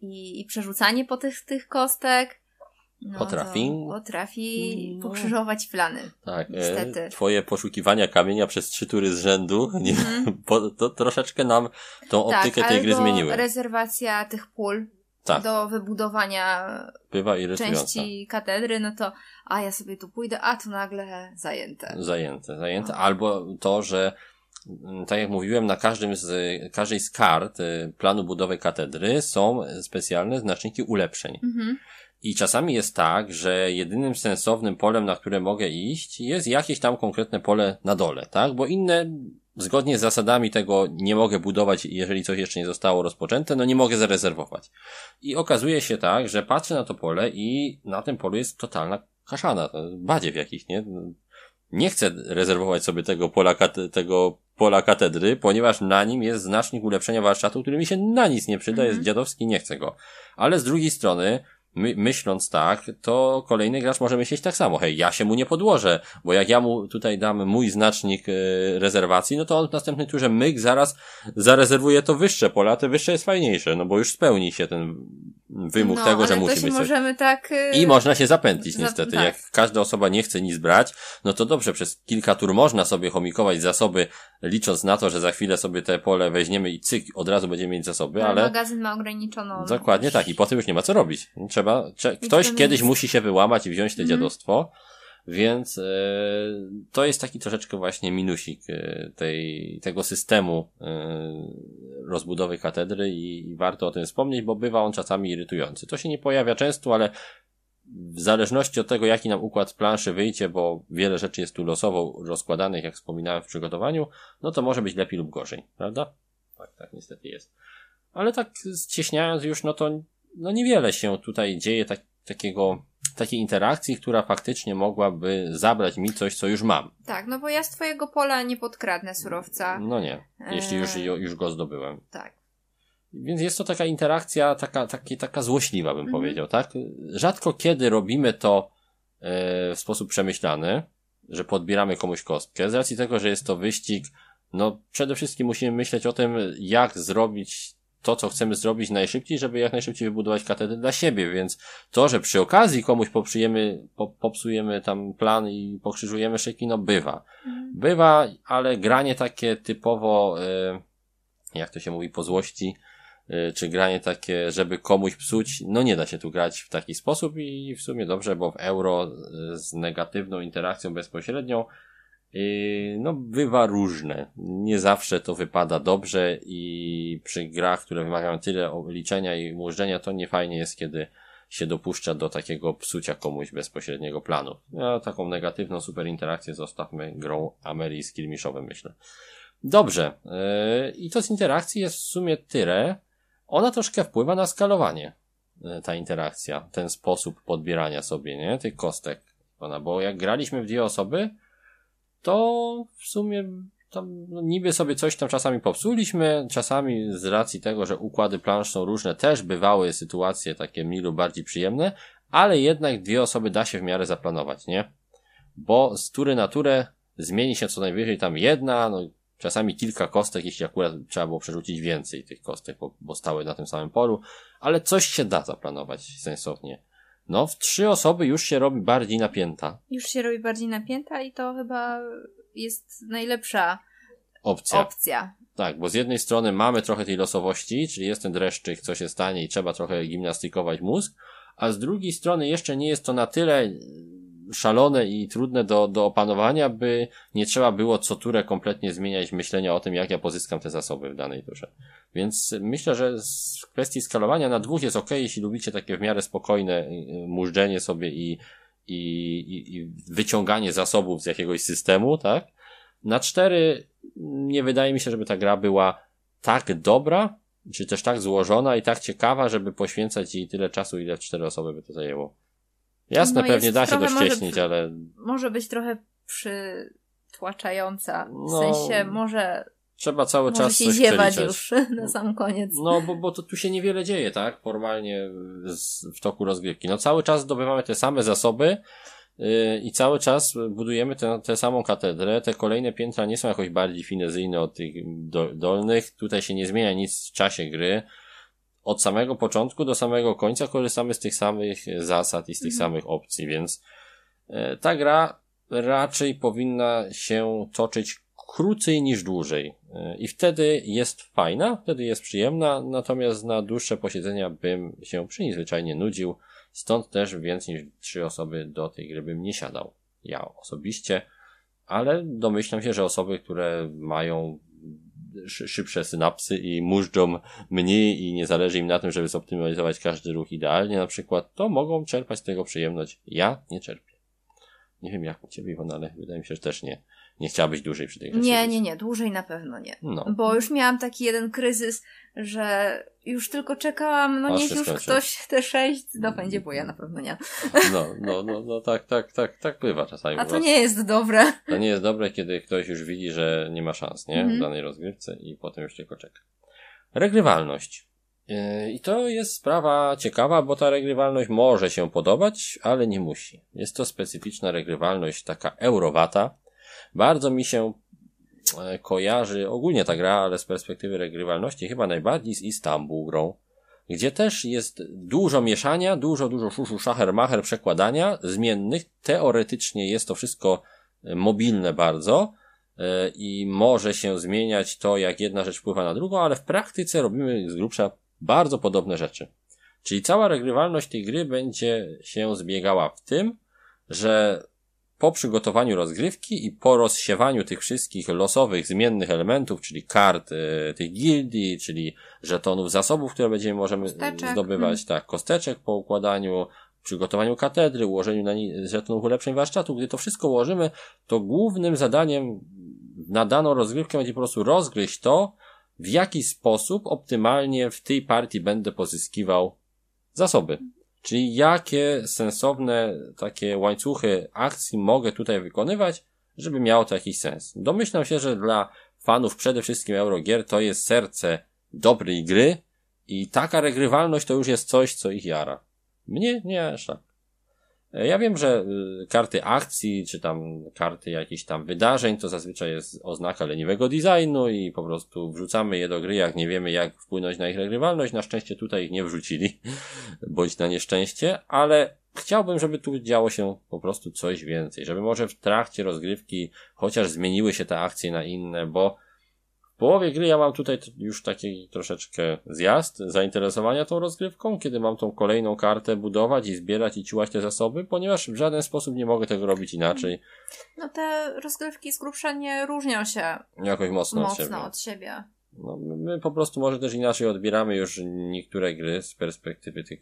i, i przerzucanie po tych, tych kostek. No Potrafi. Potrafi No. pokrzyżować plany. Tak, Niestety. e, twoje poszukiwania kamienia przez trzy tury z rzędu, nie, Mhm. po, to troszeczkę nam tą optykę tej gry zmieniły. rezerwacja tych pól Tak, do wybudowania bywa części katedry, no to a ja sobie tu pójdę, a tu nagle zajęte. Zajęte, zajęte. No. Albo to, że mm, tak jak mówiłem, na każdym z, każdej z kart y, planu budowy katedry są specjalne znaczniki ulepszeń. Mhm. I czasami jest tak, że jedynym sensownym polem, na które mogę iść, jest jakieś tam konkretne pole na dole, tak? Bo inne, zgodnie z zasadami tego nie mogę budować, jeżeli coś jeszcze nie zostało rozpoczęte, no nie mogę zarezerwować. I okazuje się tak, że patrzę na to pole i na tym polu jest totalna kaszana, badziew jakiś, nie? Nie chcę rezerwować sobie tego pola, tego pola katedry, ponieważ na nim jest znacznik ulepszenia warsztatu, który mi się na nic nie przyda, jest Mhm. dziadowski, nie chcę go. Ale z drugiej strony, my, myśląc tak, to kolejny gracz może myśleć tak samo. Hej, ja się mu nie podłożę, bo jak ja mu tutaj dam mój znacznik e, rezerwacji, no to on w następnej turze myk zaraz zarezerwuje to wyższe pole, a te wyższe jest fajniejsze, no bo już spełni się ten wymóg no, tego, że musi być możemy tak... y, I można się zapętlić Za- niestety. tak. Jak każda osoba nie chce nic brać, no to dobrze, przez kilka tur można sobie chomikować zasoby, licząc na to, że za chwilę sobie te pole weźmiemy i cyk, od razu będziemy mieć zasoby, ale ale magazyn ma ograniczoną... dokładnie tak. I potem już nie ma co robić. Trzeba, cze- ktoś to kiedyś musi się wyłamać i wziąć te Mhm. dziadostwo. Więc e, to jest taki troszeczkę właśnie minusik e, tej, tego systemu e, rozbudowy katedry i, i warto o tym wspomnieć, bo bywa on czasami irytujący. To się nie pojawia często, ale w zależności od tego, jaki nam układ planszy wyjdzie, bo wiele rzeczy jest tu losowo rozkładanych, jak wspominałem w przygotowaniu, no to może być lepiej lub gorzej, prawda? Tak, tak niestety jest. Ale tak ścieśniając już, no to no niewiele się tutaj dzieje tak, takiego, takiej interakcji, która faktycznie mogłaby zabrać mi coś, co już mam. Tak, no bo ja z twojego pola nie podkradnę surowca. No nie, jeśli już, Eee. już go zdobyłem. Tak. Więc jest to taka interakcja, taka, takie, taka złośliwa, bym Mhm. powiedział, tak? Rzadko kiedy robimy to e, w sposób przemyślany, że podbieramy komuś kostkę, z racji tego, że jest to wyścig, no przede wszystkim musimy myśleć o tym, jak zrobić to, co chcemy zrobić najszybciej, żeby jak najszybciej wybudować katedrę dla siebie, więc to, że przy okazji komuś popsujemy, po, popsujemy tam plan i pokrzyżujemy szyki, no bywa. Mhm. Bywa, ale granie takie typowo, e, jak to się mówi, po złości, e, czy granie takie, żeby komuś psuć, no nie da się tu grać w taki sposób i w sumie dobrze, bo w euro z negatywną interakcją bezpośrednią no, bywa różne. Nie zawsze to wypada dobrze i przy grach, które wymagają tyle liczenia i ułożenia, to nie fajnie jest, kiedy się dopuszcza do takiego psucia komuś bezpośredniego planu. No, taką negatywną super interakcję zostawmy grą Amerii z myślę. Dobrze. Yy, I to z interakcji jest w sumie tyle. Ona troszkę wpływa na skalowanie, yy, ta interakcja, ten sposób podbierania sobie, nie, tych kostek. Ona, bo jak graliśmy w dwie osoby, to w sumie tam no, niby sobie coś tam czasami popsuliśmy, czasami z racji tego, że układy plansz są różne, też bywały sytuacje takie mniej lub bardziej przyjemne, ale jednak dwie osoby da się w miarę zaplanować, nie? Bo z tury na turę zmieni się co najwyżej tam jedna, no czasami kilka kostek, jeśli akurat trzeba było przerzucić więcej tych kostek, bo, bo stały na tym samym polu, ale coś się da zaplanować sensownie. No, w trzy osoby już się robi bardziej napięta. Już się robi bardziej napięta i to chyba jest najlepsza opcja. opcja. Tak, bo z jednej strony mamy trochę tej losowości, czyli jest ten dreszczyk, co się stanie i trzeba trochę gimnastykować mózg, a z drugiej strony jeszcze nie jest to na tyle szalone i trudne do, do opanowania, by nie trzeba było co turę kompletnie zmieniać myślenia o tym, jak ja pozyskam te zasoby w danej turze. Więc myślę, że z kwestii skalowania na dwóch jest ok, jeśli lubicie takie w miarę spokojne y, mużdżenie sobie i, i, i, i wyciąganie zasobów z jakiegoś systemu, tak? Na cztery nie wydaje mi się, żeby ta gra była tak dobra, czy też tak złożona i tak ciekawa, żeby poświęcać jej tyle czasu, ile cztery osoby by to zajęło. Jasne, no pewnie da się dościeśnić, może, ale... Może być trochę przytłaczająca. W no, sensie może... Trzeba cały może czas się ziewać już na sam koniec. No, bo, bo to tu się niewiele dzieje, tak? Formalnie w toku rozgrywki. No cały czas zdobywamy te same zasoby, yy, i cały czas budujemy tę, tę samą katedrę. Te kolejne piętra nie są jakoś bardziej finezyjne od tych do, dolnych. Tutaj się nie zmienia nic w czasie gry od samego początku do samego końca korzystamy z tych samych zasad i z tych mhm. samych opcji, więc e, ta gra raczej powinna się toczyć krócej niż dłużej. E, I wtedy jest fajna, wtedy jest przyjemna, natomiast na dłuższe posiedzenia bym się przy niej zwyczajnie nudził, stąd też więcej niż trzy osoby do tej gry bym nie siadał. Ja osobiście, ale domyślam się, że osoby, które mają szybsze synapsy i mużdżą mniej i nie zależy im na tym, żeby zoptymalizować każdy ruch idealnie na przykład, to mogą czerpać z tego przyjemność. Ja nie czerpię. Nie wiem jak u ciebie, Iwona, ale wydaje mi się, że też nie. Nie chciałabyś dłużej przy tej grze Nie, nie, nie, dłużej na pewno nie. No. Bo już miałam taki jeden kryzys, że już tylko czekałam, no niech już skończy. ktoś te sześć dobędzie, bo ja na pewno nie. No, no, no, no tak, tak, tak, tak bywa czasami. A to nie jest dobre. To nie jest dobre, kiedy ktoś już widzi, że nie ma szans, nie? Mhm. W danej rozgrywce i potem już tylko czeka. Regrywalność. Yy, I to jest sprawa ciekawa, bo ta regrywalność może się podobać, ale nie musi. Jest to specyficzna regrywalność, taka eurowata. Bardzo mi się E, kojarzy ogólnie ta gra, ale z perspektywy regrywalności chyba najbardziej z Istanbul grą, gdzie też jest dużo mieszania, dużo, dużo szuszu, szacher, macher, przekładania zmiennych. Teoretycznie jest to wszystko e, mobilne bardzo e, i może się zmieniać to, jak jedna rzecz wpływa na drugą, ale w praktyce robimy z grubsza bardzo podobne rzeczy. Czyli cała regrywalność tej gry będzie się zbiegała w tym, że po przygotowaniu rozgrywki i po rozsiewaniu tych wszystkich losowych, zmiennych elementów, czyli kart y, tych gildii, czyli żetonów zasobów, które będziemy możemy kosteczek. zdobywać, hmm. tak, kosteczek po układaniu, przygotowaniu katedry, ułożeniu na niej żetonów ulepszeń warsztatu, gdy to wszystko ułożymy, to głównym zadaniem na daną rozgrywkę będzie po prostu rozgryźć to, w jaki sposób optymalnie w tej partii będę pozyskiwał zasoby. Czyli jakie sensowne takie łańcuchy akcji mogę tutaj wykonywać, żeby miało to jakiś sens. Domyślam się, że dla fanów przede wszystkim Eurogier to jest serce dobrej gry i taka regrywalność to już jest coś, co ich jara. Mnie nie aż tak. Ja wiem, że y, karty akcji, czy tam karty jakichś tam wydarzeń, to zazwyczaj jest oznaka leniwego designu i po prostu wrzucamy je do gry, jak nie wiemy jak wpłynąć na ich regrywalność. Na szczęście tutaj ich nie wrzucili, bądź na nieszczęście, ale chciałbym, żeby tu działo się po prostu coś więcej, żeby może w trakcie rozgrywki chociaż zmieniły się te akcje na inne, bo połowie gry ja mam tutaj już taki troszeczkę zjazd zainteresowania tą rozgrywką, kiedy mam tą kolejną kartę budować i zbierać i ciłać te zasoby, ponieważ w żaden sposób nie mogę tego robić inaczej. No te rozgrywki z grubsza nie różnią się jakoś mocno, mocno od siebie. od siebie. No, my po prostu może też inaczej odbieramy już niektóre gry z perspektywy tych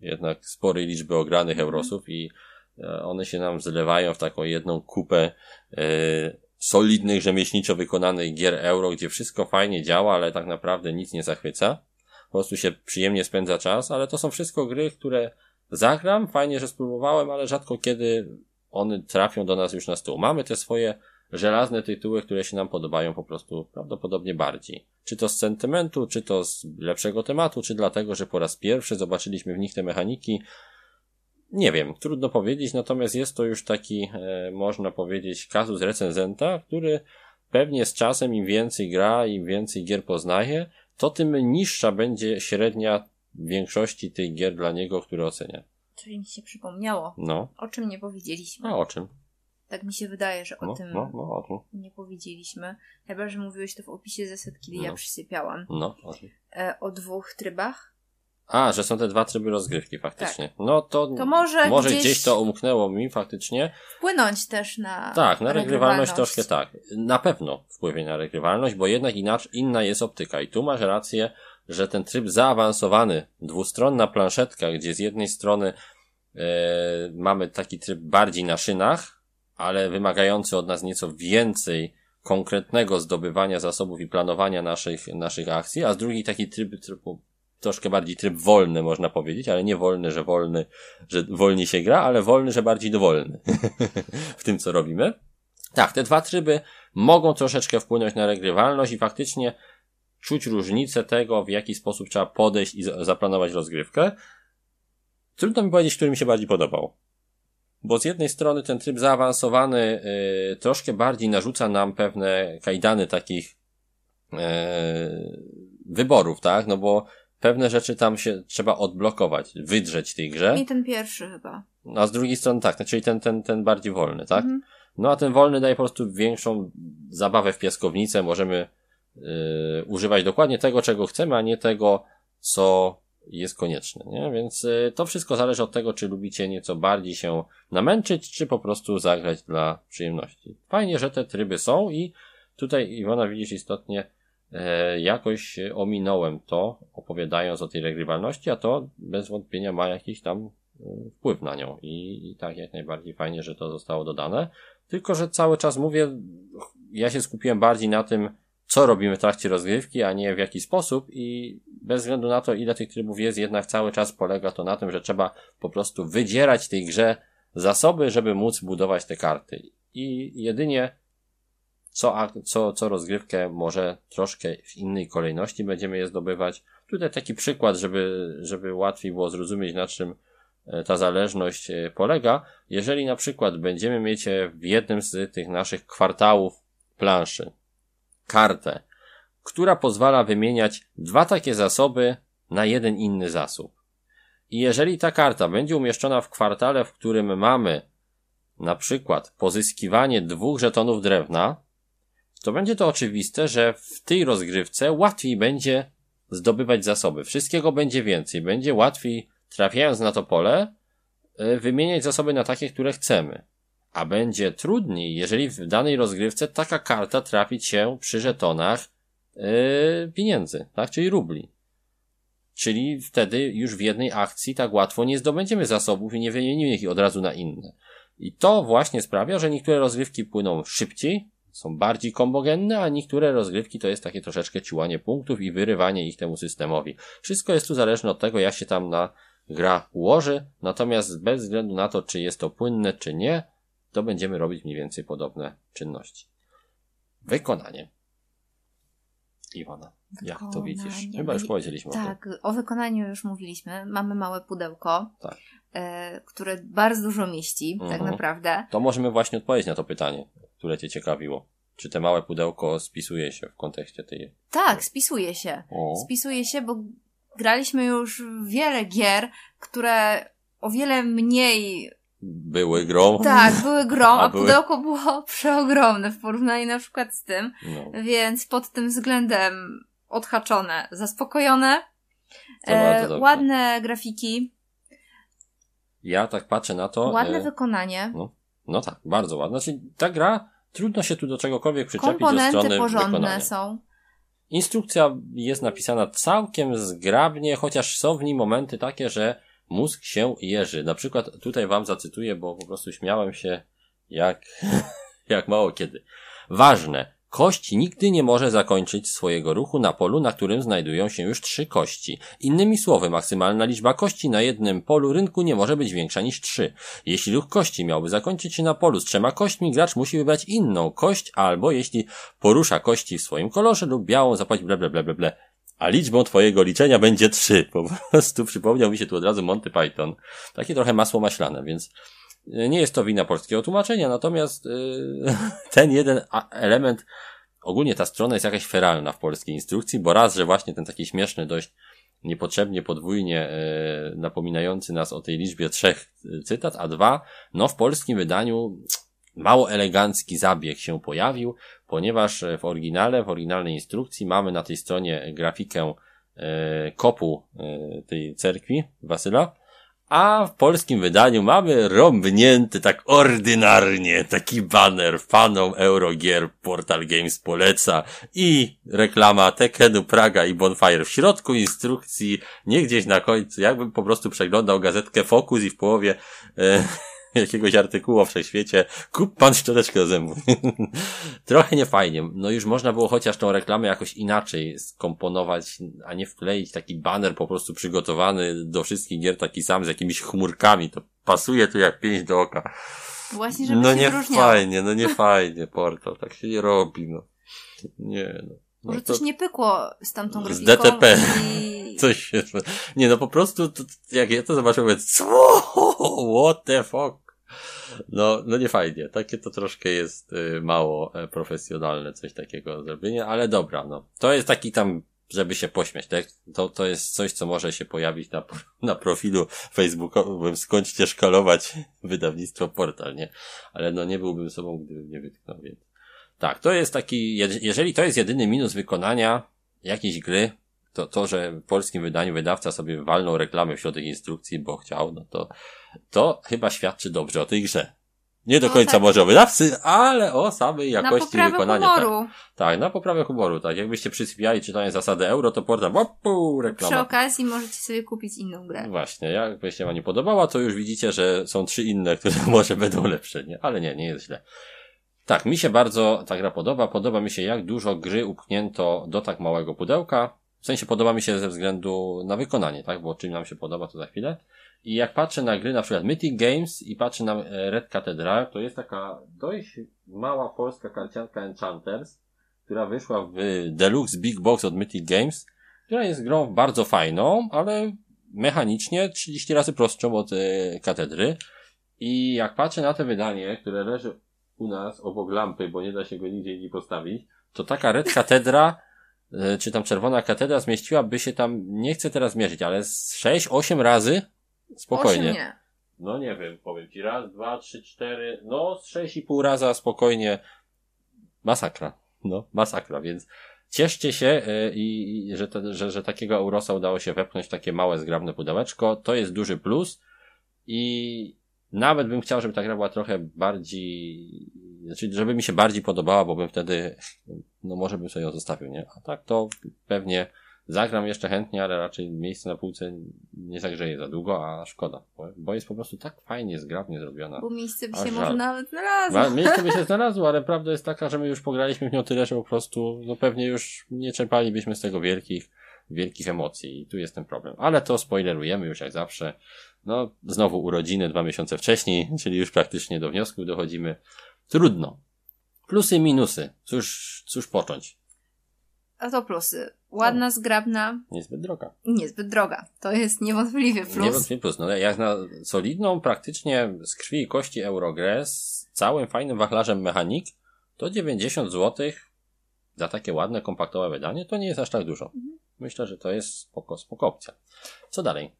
jednak sporej liczby ogranych Mhm. Eurosów i e, one się nam zlewają w taką jedną kupę e, solidnych, rzemieślniczo wykonanych gier euro, gdzie wszystko fajnie działa, ale tak naprawdę nic nie zachwyca. Po prostu się przyjemnie spędza czas, ale to są wszystko gry, które zagram, fajnie, że spróbowałem, ale rzadko kiedy one trafią do nas już na stół. Mamy te swoje żelazne tytuły, które się nam podobają po prostu prawdopodobnie bardziej. Czy to z sentymentu, czy to z lepszego tematu, czy dlatego, że po raz pierwszy zobaczyliśmy w nich te mechaniki. Nie wiem, trudno powiedzieć, natomiast jest to już taki, e, można powiedzieć, kazus recenzenta, który pewnie z czasem im więcej gra, im więcej gier poznaje, to tym niższa będzie średnia większości tych gier dla niego, które ocenia. Czyli mi się przypomniało, No, o czym nie powiedzieliśmy. a o czym? Tak mi się wydaje, że o No, tym no, no, o tym. nie powiedzieliśmy. Chyba, że mówiłeś to w opisie zasad, kiedy ja No. przysypiałam. No, o tym. E, o dwóch trybach. A, że są te dwa tryby rozgrywki faktycznie. No to, To może może gdzieś- gdzieś to umknęło mi faktycznie. Wpłynąć też na Tak, na regrywalność troszkę tak. Na pewno wpływie na regrywalność, bo jednak inaczej, inna jest optyka. I tu masz rację, że ten tryb zaawansowany, dwustronna planszetka, gdzie z jednej strony e, mamy taki tryb bardziej na szynach, ale wymagający od nas nieco więcej konkretnego zdobywania zasobów i planowania naszych, naszych akcji, a z drugiej taki tryb, tryb troszkę bardziej tryb wolny, można powiedzieć, ale nie wolny, że wolny, że wolniej się gra, ale wolny, że bardziej dowolny w tym, co robimy. Tak, te dwa tryby mogą troszeczkę wpłynąć na regrywalność i faktycznie czuć różnicę tego, w jaki sposób trzeba podejść i za- zaplanować rozgrywkę. Trudno mi powiedzieć, który mi się bardziej podobał. Bo z jednej strony ten tryb zaawansowany y, troszkę bardziej narzuca nam pewne kajdany takich y, wyborów, tak? No bo pewne rzeczy tam się trzeba odblokować, wydrzeć tej grze. I ten pierwszy chyba. A z drugiej strony tak, czyli ten, ten, ten bardziej wolny, tak? Mhm. No a ten wolny daje po prostu większą zabawę w piaskownicę. Możemy yy, używać dokładnie tego, czego chcemy, a nie tego, co jest konieczne, nie? Więc yy, to wszystko zależy od tego, czy lubicie nieco bardziej się namęczyć, czy po prostu zagrać dla przyjemności. Fajnie, że te tryby są i tutaj Iwona widzisz istotnie jakoś ominąłem to, opowiadając o tej regrywalności, a to bez wątpienia ma jakiś tam y, wpływ na nią i, i tak jak najbardziej fajnie, że to zostało dodane. Tylko, że cały czas mówię, ja się skupiłem bardziej na tym, co robimy w trakcie rozgrywki, a nie w jaki sposób i bez względu na to, ile tych trybów jest, jednak cały czas polega to na tym, że trzeba po prostu wydzierać tej grze zasoby, żeby móc budować te karty. I jedynie co, co, co rozgrywkę może troszkę w innej kolejności będziemy je zdobywać. Tutaj taki przykład, żeby, żeby łatwiej było zrozumieć, na czym e, ta zależność e, polega. Jeżeli na przykład będziemy mieć e, w jednym z tych naszych kwartałów planszy kartę, która pozwala wymieniać dwa takie zasoby na jeden inny zasób. I jeżeli ta karta będzie umieszczona w kwartale, w którym mamy na przykład pozyskiwanie dwóch żetonów drewna, to będzie to oczywiste, że w tej rozgrywce łatwiej będzie zdobywać zasoby. Wszystkiego będzie więcej. Będzie łatwiej, trafiając na to pole, y, wymieniać zasoby na takie, które chcemy. A będzie trudniej, jeżeli w danej rozgrywce taka karta trafić się przy żetonach yy, pieniędzy, tak? Czyli rubli. Czyli wtedy już w jednej akcji tak łatwo nie zdobędziemy zasobów i nie wymienimy ich od razu na inne. I to właśnie sprawia, że niektóre rozgrywki płyną szybciej, są bardziej kombogenne, a niektóre rozgrywki to jest takie troszeczkę ciłanie punktów i wyrywanie ich temu systemowi. Wszystko jest tu zależne od tego, jak się tam na gra ułoży, natomiast bez względu na to, czy jest to płynne, czy nie, to będziemy robić mniej więcej podobne czynności. Wykonanie. Iwona, jak to widzisz? Wykonanie. Chyba już powiedzieliśmy o tym. Tak, o wykonaniu już mówiliśmy. Mamy małe pudełko, Tak. e, które bardzo dużo mieści, tak Mhm. naprawdę. To możemy właśnie odpowiedzieć na to pytanie, które Cię ciekawiło. Czy te małe pudełko spisuje się w kontekście tej... Tak, spisuje się. O, Spisuje się, bo graliśmy już wiele gier, które o wiele mniej były grą. Tak, były grą, a, A były- pudełko było przeogromne w porównaniu na przykład z tym, No. więc pod tym względem odhaczone, zaspokojone. E, ładne grafiki, Ja tak patrzę na to. ładne e, wykonanie, No tak, bardzo ładna. Znaczy, ta gra, trudno się tu do czegokolwiek przyczepić ze komponenty strony porządne wykonania. są. Instrukcja jest napisana całkiem zgrabnie, chociaż są w niej momenty takie, że mózg się jeży. Na przykład tutaj wam zacytuję, bo po prostu śmiałem się jak, jak mało kiedy. Ważne. Kość nigdy nie może zakończyć swojego ruchu na polu, na którym znajdują się już trzy kości. Innymi słowy, maksymalna liczba kości na jednym polu rynku nie może być większa niż trzy. Jeśli ruch kości miałby zakończyć się na polu z trzema kośćmi, gracz musi wybrać inną kość, albo jeśli porusza kości w swoim kolorze lub białą zapłacić ble ble. A liczbą twojego liczenia będzie trzy. Po prostu przypomniał mi się tu od razu Monty Python. Takie trochę masło maślane, więc nie jest to wina polskiego tłumaczenia, natomiast yy, ten jeden element, ogólnie ta strona jest jakaś feralna w polskiej instrukcji, bo raz, że właśnie ten taki śmieszny, dość niepotrzebnie podwójnie yy, napominający nas o tej liczbie trzech cytat, a dwa, no w polskim wydaniu mało elegancki zabieg się pojawił, ponieważ e, w oryginale, w oryginalnej instrukcji mamy na tej stronie grafikę e, kopu e, tej cerkwi Wasyla, a w polskim wydaniu mamy rąbnięty tak ordynarnie taki baner fanom Eurogier Portal Games poleca i reklama Tekenu Praga i Bonfire w środku instrukcji, nie gdzieś na końcu, jakbym po prostu przeglądał gazetkę Focus i w połowie e, jakiegoś artykułu o wszechświecie kup pan szczoteczkę do zębów. Trochę niefajnie. No już można było chociaż tą reklamę jakoś inaczej skomponować, a nie wkleić taki baner po prostu przygotowany do wszystkich gier taki sam z jakimiś chmurkami. To pasuje tu jak pięść do oka. Właśnie, żeby No nie wyróżniało. fajnie, no nie fajnie, portal. Tak się nie robi, no. Nie, no. No Może coś nie pykło z tamtą Z grafiką. DTP. I... coś się... Nie, no po prostu, to, jak ja to zobaczyłem, mówię? What the fuck? No, no nie fajnie. Takie to troszkę jest y, mało e, profesjonalne, coś takiego zrobienie, ale dobra, no. To jest taki tam, żeby się pośmiać, tak? To, to jest coś, co może się pojawić na, na profilu facebookowym, skończcie szkalować wydawnictwo portal, nie? Ale no nie byłbym sobą, gdybym nie wytknął, więc. Tak, to jest taki, je- jeżeli to jest jedyny minus wykonania jakiejś gry, to, to, że w polskim wydaniu wydawca sobie walnął reklamę w środek instrukcji, bo chciał, no to, to chyba świadczy dobrze o tej grze. Nie do No końca tak. może o wydawcy, ale o samej Na jakości poprawę wykonania. humoru. Tak, tak, na poprawę humoru, tak. Jakbyście przysypiali czytając zasady euro, to portal, Przy reklama. okazji możecie sobie kupić inną grę. Właśnie, jakby się wam nie podobała, to już widzicie, że są trzy inne, które może będą lepsze, nie? Ale nie, nie jest źle. Tak, mi się bardzo ta gra podoba. Podoba mi się, jak dużo gry upchnięto do tak małego pudełka. W sensie podoba mi się ze względu na wykonanie, tak? Bo czym nam się podoba, to za chwilę. I jak patrzę na gry, na przykład Mythic Games i patrzę na e, Red Cathedral, to jest taka dość mała polska karcianka Enchanters, która wyszła w Deluxe Big Box od Mythic Games, która jest grą bardzo fajną, ale mechanicznie 30 razy prostszą od e, katedry. I jak patrzę na to wydanie, które leży u nas obok lampy, bo nie da się go nigdzie indziej postawić, to taka red katedra, e, czy tam czerwona katedra zmieściłaby się tam, nie chcę teraz mierzyć, ale z 6-8 razy spokojnie. Osiem nie. No nie wiem, powiem ci, raz, dwa, trzy, cztery, no z sześć i pół raza spokojnie. Masakra. No, masakra, więc cieszcie się e, i, i że, te, że, że takiego Eurosa udało się wepchnąć takie małe, zgrabne pudełeczko. To jest duży plus i nawet bym chciał, żeby ta gra była trochę bardziej, znaczy, żeby mi się bardziej podobała, bo bym wtedy, no może bym sobie ją zostawił, nie? A tak to pewnie zagram jeszcze chętnie, ale raczej miejsce na półce nie zagrzeje za długo, a szkoda, bo, jest po prostu tak fajnie, zgrabnie zrobiona. Bo miejsce by się może nawet znalazło. Miejsce by się znalazło, ale prawda jest taka, że my już pograliśmy w nią tyle, że po prostu, no pewnie już nie czerpalibyśmy z tego wielkich, wielkich emocji i tu jest ten problem. Ale to spoilerujemy już jak zawsze. No, znowu urodziny dwa miesiące wcześniej, czyli już praktycznie do wniosków dochodzimy. Trudno. Plusy i minusy. Cóż, cóż począć? A to plusy. Ładna, zgrabna Niezbyt droga. niezbyt droga. To jest niewątpliwie plus. Niewątpliwie plus. No, jak na solidną, praktycznie z krwi i kości Eurogrę z całym fajnym wachlarzem mechanik, to 90 zł za takie ładne, kompaktowe wydanie, to nie jest aż tak dużo. Mhm. Myślę, że to jest spoko, spoko opcja. Co dalej?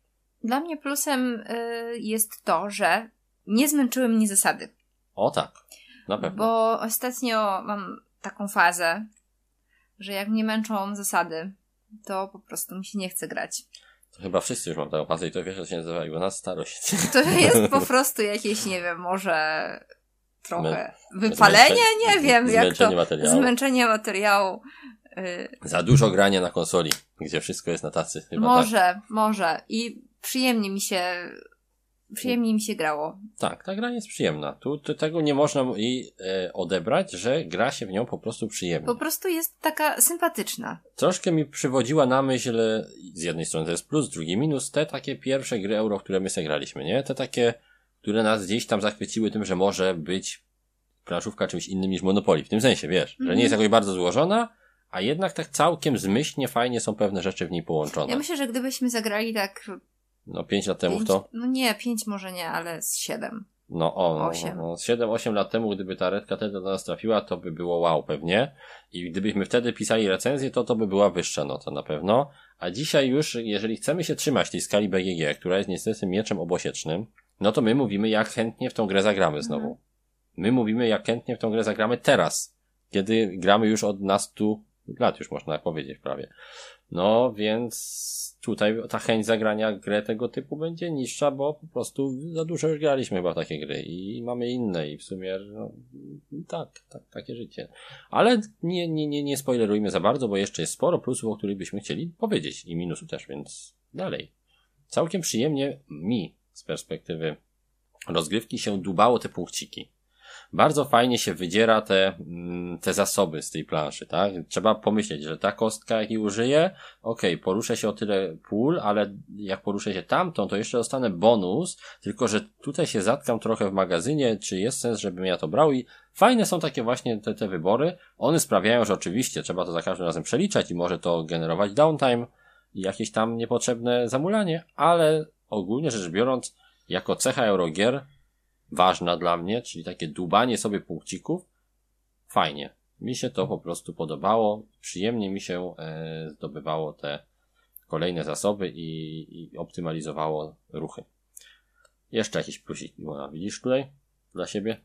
Dla mnie plusem y, jest to, że nie zmęczyły mnie zasady. O tak, na pewno. Bo ostatnio mam taką fazę, że jak mnie męczą zasady, to po prostu mi się nie chce grać. To chyba wszyscy już mam taką fazę i to wiesz, że się nazywa na starość. To jest po prostu jakieś, nie wiem, może trochę Zmę- wypalenie, nie wiem, jak zmęczenie to. materiału. Zmęczenie materiału. Y, Za dużo grania na konsoli, gdzie wszystko jest na tacy. Chyba może, może. I przyjemnie mi się, przyjemnie mi się grało. Tak, ta gra jest przyjemna. Tu, tu tego nie można i e, odebrać, że gra się w nią po prostu przyjemnie. Po prostu jest taka sympatyczna. Troszkę mi przywodziła na myśl, z jednej strony to jest plus, drugi minus, te takie pierwsze gry euro, które my sobie graliśmy, nie? Te takie, które nas gdzieś tam zachwyciły tym, że może być planszówka czymś innym niż Monopoly. W tym sensie, wiesz, że nie jest jakoś bardzo złożona, a jednak tak całkiem zmyślnie, fajnie są pewne rzeczy w niej połączone. Ja myślę, że gdybyśmy zagrali tak. No pięć lat temu pięć, to, No nie, pięć może nie, ale z siedem. no o, no, Osiem. no, 7-8 lat temu, gdyby ta redka wtedy do nas trafiła, to by było wow pewnie. I gdybyśmy wtedy pisali recenzję, to to by była wyższa nota na pewno. A dzisiaj już, jeżeli chcemy się trzymać tej skali BGG, która jest niestety mieczem obosiecznym, no to my mówimy, jak chętnie w tą grę zagramy znowu. My mówimy, jak chętnie w tą grę zagramy teraz, kiedy gramy już od nastu lat, już można powiedzieć prawie. No, więc tutaj ta chęć zagrania grę tego typu będzie niższa, bo po prostu za dużo już graliśmy chyba takie gry i mamy inne i w sumie, no, tak, tak, takie życie. Ale nie, nie, nie, nie spoilerujmy za bardzo, bo jeszcze jest sporo plusów, o których byśmy chcieli powiedzieć i minusów też, więc dalej. Całkiem przyjemnie mi z perspektywy rozgrywki się dubało te punkciki. Bardzo fajnie się wydziera te, mm, te zasoby z tej planszy, tak? Trzeba pomyśleć, że ta kostka, jakiej użyję, okej, poruszę się o tyle pól, ale jak poruszę się tamtą, to jeszcze dostanę bonus, tylko że tutaj się zatkam trochę w magazynie, czy jest sens, żebym ja to brał i fajne są takie właśnie te, te wybory. One sprawiają, że oczywiście trzeba to za każdym razem przeliczać i może to generować downtime i jakieś tam niepotrzebne zamulanie, ale ogólnie rzecz biorąc, jako cecha Eurogier ważna dla mnie, czyli takie dubanie sobie punkcików, fajnie. Mi się to po prostu podobało, przyjemnie mi się e, zdobywało te kolejne zasoby i, i optymalizowało ruchy. Jeszcze jakiś plusik, Iwona, widzisz tutaj dla siebie?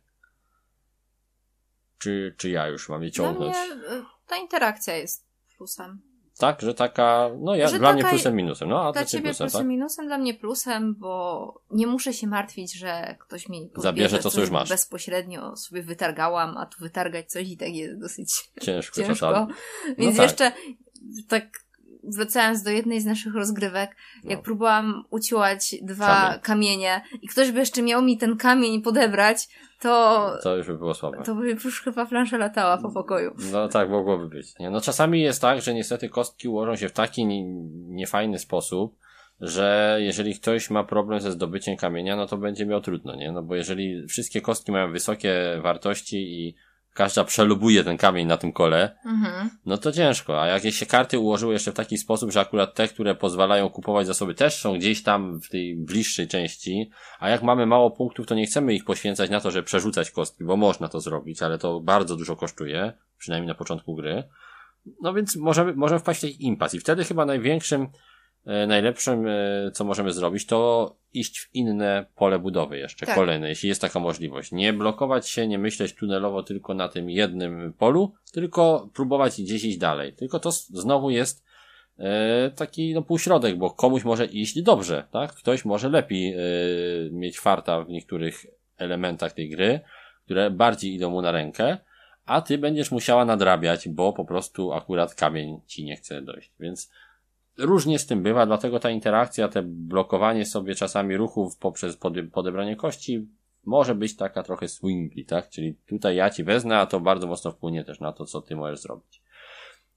Czy, czy ja już mam je Dla ciągnąć? mnie y, ta interakcja jest plusem. Tak, że taka, no ja, Że dla mnie plusem, minusem. No, a Dla ciebie plusem, plusem, tak? minusem, dla mnie plusem, bo nie muszę się martwić, że ktoś mi Zabierze to, co już masz. Bezpośrednio sobie wytargałam, a tu wytargać coś i tak jest dosyć Ciężko, ciężko. Więc tak. jeszcze tak wracając do jednej z naszych rozgrywek, jak No. próbowałam uciłać dwa Kamień. kamienie i ktoś by jeszcze miał mi ten kamień podebrać, to, To już by było słabe. to by już chyba plansza latała po pokoju. No tak, mogłoby być. Nie? No czasami jest tak, że niestety kostki ułożą się w taki nie, niefajny sposób, że jeżeli ktoś ma problem ze zdobyciem kamienia, no to będzie miał trudno, nie? No bo jeżeli wszystkie kostki mają wysokie wartości i każda przelubuje ten kamień na tym kole, Mhm. no to ciężko. A jak się karty ułożyły jeszcze w taki sposób, że akurat te, które pozwalają kupować zasoby też są gdzieś tam w tej bliższej części, a jak mamy mało punktów, to nie chcemy ich poświęcać na to, żeby przerzucać kostki, bo można to zrobić, ale to bardzo dużo kosztuje, przynajmniej na początku gry. No więc możemy, możemy wpaść w taki impas i wtedy chyba największym, najlepszym, e, co możemy zrobić, to iść w inne pole budowy jeszcze, Tak. kolejne, jeśli jest taka możliwość. Nie blokować się, nie myśleć tunelowo tylko na tym jednym polu, tylko próbować gdzieś iść dalej. Tylko to znowu jest e, taki no, półśrodek, bo komuś może iść dobrze, tak? Ktoś może lepiej e, mieć farta w niektórych elementach tej gry, które bardziej idą mu na rękę, a ty będziesz musiała nadrabiać, bo po prostu akurat kamień ci nie chce dojść. Więc różnie z tym bywa, dlatego ta interakcja, te blokowanie sobie czasami ruchów poprzez pode- podebranie kości może być taka trochę swingly, tak? Czyli tutaj ja ci wezmę, a to bardzo mocno wpłynie też na to, co ty możesz zrobić.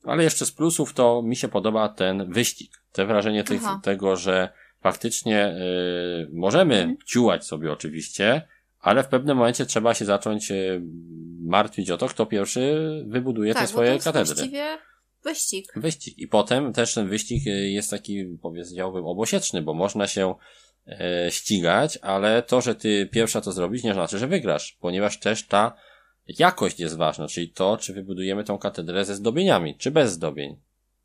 Ale jeszcze z plusów to mi się podoba ten wyścig. Te wrażenie tych, tego, że faktycznie y, możemy Mhm. ciułać sobie oczywiście, ale w pewnym momencie trzeba się zacząć y, martwić o to, kto pierwszy wybuduje tak, te swoje katedry. właściwie wyścig. Wyścig. I potem też ten wyścig y, jest taki, powiedziałbym, obosieczny, bo można się e, ścigać, ale to, że ty pierwsza to zrobisz, nie znaczy, że wygrasz, ponieważ też ta jakość jest ważna, czyli to, czy wybudujemy tą katedrę ze zdobieniami, czy bez zdobień.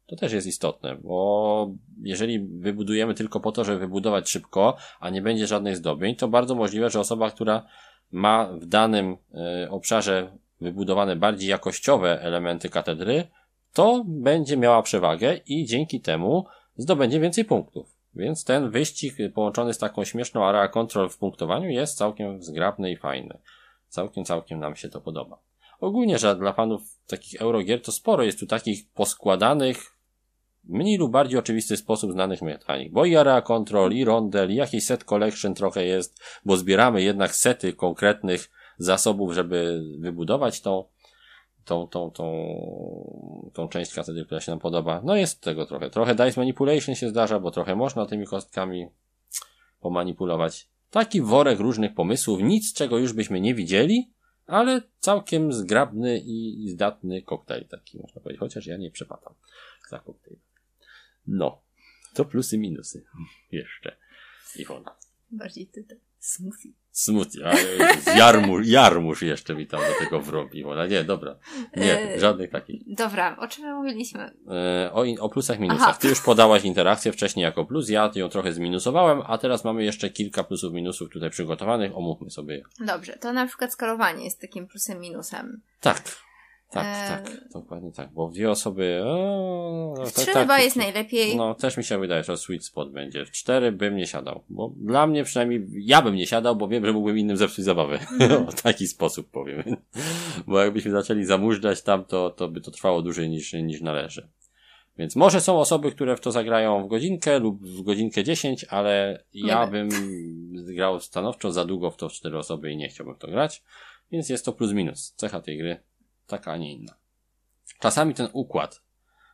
To też jest istotne, bo jeżeli wybudujemy tylko po to, żeby wybudować szybko, a nie będzie żadnych zdobień, to bardzo możliwe, że osoba, która ma w danym y, obszarze wybudowane bardziej jakościowe elementy katedry, to będzie miała przewagę i dzięki temu zdobędzie więcej punktów. Więc ten wyścig połączony z taką śmieszną area control w punktowaniu jest całkiem zgrabny i fajny. Całkiem, całkiem nam się to podoba. Ogólnie, że dla fanów takich Eurogier to sporo jest tu takich poskładanych mniej lub bardziej oczywisty sposób znanych mechanik. Bo i area control, i rondel, i jakiś set collection trochę jest, bo zbieramy jednak sety konkretnych zasobów, żeby wybudować tą, tą, tą, tą, tą część katedry, która się nam podoba. No jest tego trochę. Trochę dice manipulation się zdarza, bo trochę można tymi kostkami pomanipulować. Taki worek różnych pomysłów, nic czego już byśmy nie widzieli, ale całkiem zgrabny i zdatny koktajl taki, można powiedzieć, chociaż ja nie przepadam za koktajl. No, to plusy, minusy. Jeszcze. Iwona. Bardziej ty. Smoothie. Smoothie, a jarmuż, jarmuż jeszcze mi tam do tego wrobił. No nie, dobra. Nie, E, żadnych takich. Dobra, o czym my mówiliśmy? E, o, o plusach, minusach. Aha. Ty już podałaś interakcję wcześniej jako plus, ja ją trochę zminusowałem, a teraz mamy jeszcze kilka plusów, minusów tutaj przygotowanych. Omówmy sobie je. Dobrze, to na przykład skalowanie jest takim plusem, minusem. Tak. Tak, E, tak, dokładnie tak, bo dwie osoby, o, no, W to trzy tak, chyba jest najlepiej. No, też mi się wydaje, że sweet spot będzie. W cztery bym nie siadał, bo dla mnie przynajmniej, ja bym nie siadał, bo wiem, że mógłbym innym zepsuć zabawę. Mhm. w taki sposób powiem. bo jakbyśmy zaczęli zamużdżać tam, to, to by to trwało dłużej niż, niż należy. Więc może są osoby, które w to zagrają w godzinkę lub w godzinkę dziesięć, ale ja Nie bym grał stanowczo za długo w to w cztery osoby i nie chciałbym w to grać. Więc jest to plus minus. Cecha tej gry taka, a nie inna. Czasami ten układ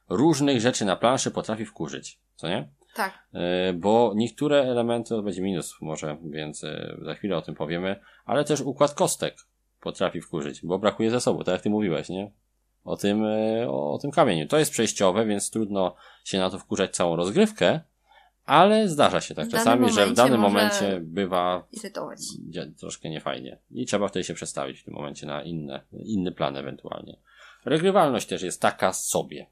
różnych rzeczy na planszy potrafi wkurzyć, co nie? Tak. E, Bo niektóre elementy, to będzie minus może, więc za chwilę o tym powiemy, ale też układ kostek potrafi wkurzyć, bo brakuje zasobu, tak jak ty mówiłeś, nie? O tym, e, o, o tym kamieniu. To jest przejściowe, więc trudno się na to wkurzać całą rozgrywkę, ale zdarza się tak czasami, że w danym momencie bywa Irytować. troszkę niefajnie. I trzeba wtedy się przestawić w tym momencie na inne, inny plan ewentualnie. Regrywalność też jest taka sobie.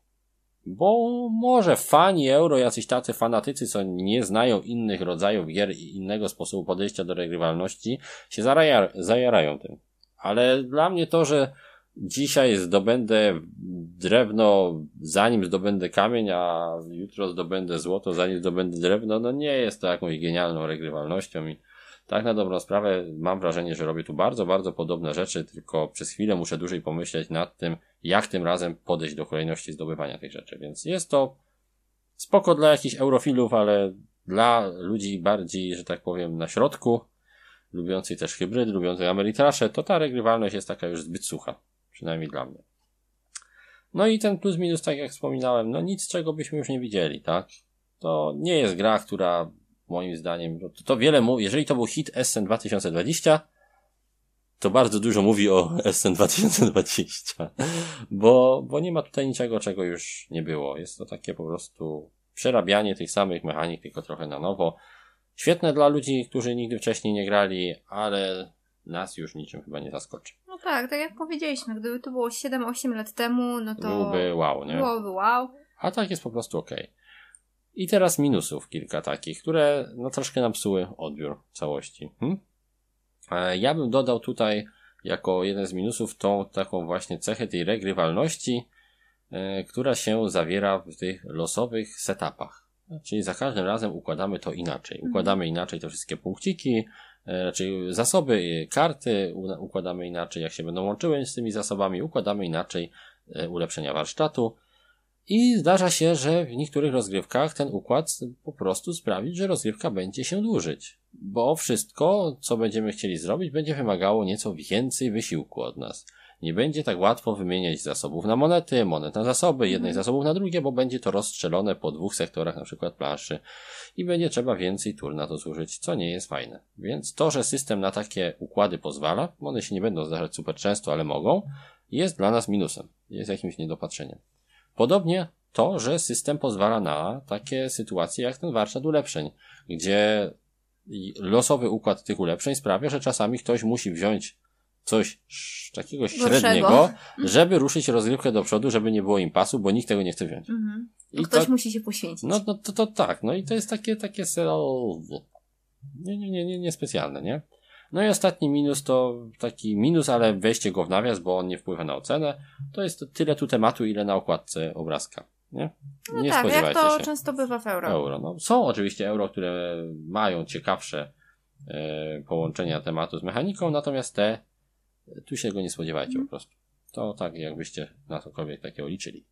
Bo może fani euro, jacyś tacy fanatycy, co nie znają innych rodzajów gier i innego sposobu podejścia do regrywalności, się zaraja, zajarają tym. Ale dla mnie to, że dzisiaj zdobędę drewno, zanim zdobędę kamień, a jutro zdobędę złoto, zanim zdobędę drewno, no nie jest to jakąś genialną regrywalnością i tak na dobrą sprawę mam wrażenie, że robię tu bardzo, bardzo podobne rzeczy, tylko przez chwilę muszę dłużej pomyśleć nad tym, jak tym razem podejść do kolejności zdobywania tych rzeczy. Więc jest to spoko dla jakichś eurofilów, ale dla ludzi bardziej, że tak powiem, na środku, lubiących też hybryd, lubiących Ameritrasze, to ta regrywalność jest taka już zbyt sucha. Przynajmniej dla mnie. No i ten plus minus, tak jak wspominałem, no nic czego byśmy już nie widzieli, tak? To nie jest gra, która moim zdaniem, to, to wiele mówi, jeżeli to był hit Essen 2020, to bardzo dużo mówi o Essen 2020, bo, bo nie ma tutaj niczego, czego już nie było. Jest to takie po prostu przerabianie tych samych mechanik, tylko trochę na nowo. Świetne dla ludzi, którzy nigdy wcześniej nie grali, ale nas już niczym chyba nie zaskoczy. No tak, tak jak powiedzieliśmy, gdyby to było 7-8 lat temu, no to Byłby wow, nie? byłoby wow. A tak jest po prostu ok. I teraz minusów kilka takich, które no troszkę nam psuły odbiór całości. Hm? E, Ja bym dodał tutaj jako jeden z minusów tą taką właśnie cechę tej regrywalności, e, która się zawiera w tych losowych setupach. Czyli za każdym razem układamy to inaczej. Układamy inaczej te wszystkie punkciki, e, czyli zasoby, e, karty układamy inaczej, jak się będą łączyły z tymi zasobami, układamy inaczej e, ulepszenia warsztatu. I zdarza się, że w niektórych rozgrywkach ten układ po prostu sprawi, że rozgrywka będzie się dłużyć. Bo wszystko, co będziemy chcieli zrobić, będzie wymagało nieco więcej wysiłku od nas. Nie będzie tak łatwo wymieniać zasobów na monety, monet na zasoby, jednych zasobów na drugie, bo będzie to rozstrzelone po dwóch sektorach, na przykład planszy. I będzie trzeba więcej tur na to zużyć, co nie jest fajne. Więc to, że system na takie układy pozwala, one się nie będą zdarzać super często, ale mogą, jest dla nas minusem. Jest jakimś niedopatrzeniem. Podobnie to, że system pozwala na takie sytuacje jak ten warsztat ulepszeń, gdzie losowy układ tych ulepszeń sprawia, że czasami ktoś musi wziąć coś takiego Gorszego. średniego, żeby ruszyć rozgrywkę do przodu, żeby nie było impasu, bo nikt tego nie chce wziąć. Mhm. I No ktoś to, musi się poświęcić. no, no to, to tak, no i to jest takie, takie sero... Nie, nie, nie, nie, nie specjalne, nie? No i ostatni minus to taki minus, ale weźcie go w nawias, bo on nie wpływa na ocenę. To jest tyle tu tematu, ile na okładce obrazka, nie? no nie tak, jak to się. często bywa w euro. Euro. No, są oczywiście euro, które mają ciekawsze e, połączenia tematu z mechaniką, natomiast te, tu się go nie spodziewajcie Mhm. po prostu. To tak, jakbyście na cokolwiek takiego liczyli.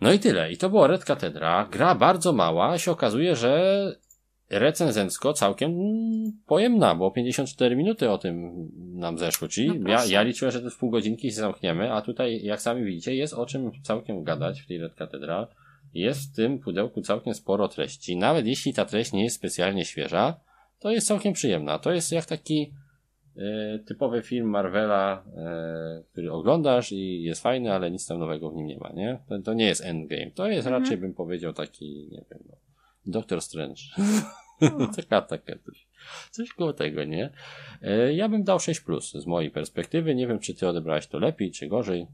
No i tyle. I to było Red Cathedra. Gra bardzo mała. Się okazuje, że recenzencko całkiem mm, pojemna, bo 54 minuty o tym nam zeszło. Czyli No ja, ja liczyłem, że to w pół godzinki się zamkniemy, a tutaj, jak sami widzicie, jest o czym całkiem gadać w tej Red Cathedra. Jest w tym pudełku całkiem sporo treści. Nawet jeśli ta treść nie jest specjalnie świeża, to jest całkiem przyjemna. To jest jak taki typowy film Marvela, e, który oglądasz i jest fajny, ale nic tam nowego w nim nie ma, nie? To, to nie jest Endgame. To jest Mhm. raczej, bym powiedział, taki, nie wiem, no, Doctor Strange. Taka, taka coś. Coś koło tego, nie? E, ja bym dał 6 plus z mojej perspektywy. Nie wiem, czy ty odebrałeś to lepiej, czy gorzej.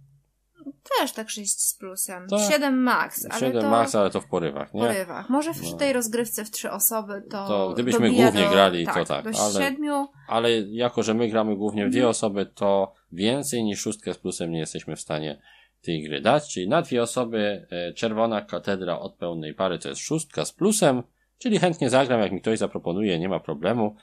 Też tak 6 z plusem. Tak. 7 max, ale 7 to max, ale to w porywach, w nie? porywach. Może w No. tej rozgrywce w trzy osoby to To gdybyśmy głównie do, grali, to tak, tak, do ale- siedmiu. Ale jako, że my gramy głównie w dwie Mhm. osoby, to więcej niż szóstkę z plusem nie jesteśmy w stanie tej gry dać. Czyli na dwie osoby e, czerwona katedra od pełnej pary to jest szóstka z plusem, czyli chętnie zagram, jak mi ktoś zaproponuje, nie ma problemu.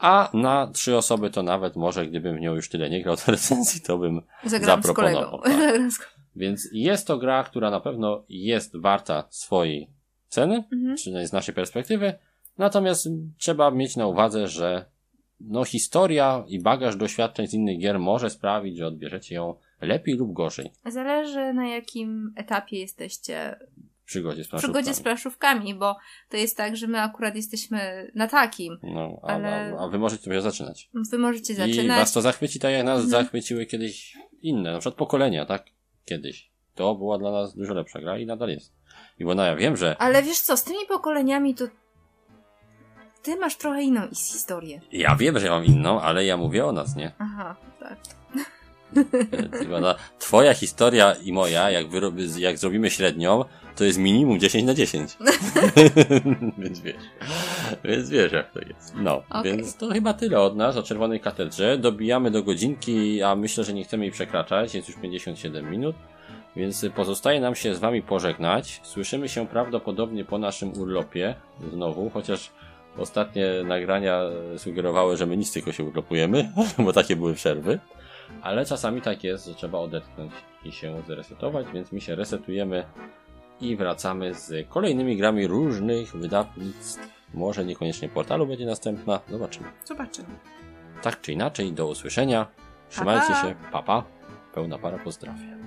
A na trzy osoby to nawet może, gdybym w nią już tyle nie grał do recenzji, to bym Zagram zaproponował, tak. Więc jest to gra, która na pewno jest warta swojej ceny, Mhm. przynajmniej z naszej perspektywy. Natomiast trzeba mieć na uwadze, że no, historia i bagaż doświadczeń z innych gier może sprawić, że odbierzecie ją lepiej lub gorzej Zależy na jakim etapie jesteście przygodzie z w przygodzie z planszówkami. planszówkami, bo to jest tak, że my akurat jesteśmy na takim. No, a, Ale- a, a wy możecie dopiero zaczynać. Wy możecie I zaczynać. was to zachwyci tak, jak nas Mhm. zachwyciły kiedyś inne, na przykład pokolenia, tak? Kiedyś. To była dla nas dużo lepsza gra i nadal jest. I bo no, ja wiem, że Ale wiesz co, z tymi pokoleniami to ty masz trochę inną is- historię. ja wiem, że ja mam inną, ale ja mówię o nas, nie? Aha, tak. Twoja historia i moja, jak, wyrobi, jak zrobimy średnią, to jest minimum 10 na 10. więc wiesz. Więc wiesz, jak to jest. No, Okej. więc to chyba tyle od nas o Czerwonej Katedrze. Dobijamy do godzinki, a myślę, że nie chcemy jej przekraczać. Jest już 57 minut. Więc pozostaje nam się z wami pożegnać. Słyszymy się prawdopodobnie po naszym urlopie znowu, chociaż ostatnie nagrania sugerowały, że my nic tylko się urlopujemy, bo takie były przerwy. Ale czasami tak jest, że trzeba odetchnąć i się zresetować, więc my się resetujemy i wracamy z kolejnymi grami różnych wydawnictw. Może niekoniecznie portalu będzie następna, zobaczymy. Zobaczymy. Tak czy inaczej, do usłyszenia. Trzymajcie Pa, pa. się, papa. Pełna para pozdrawia.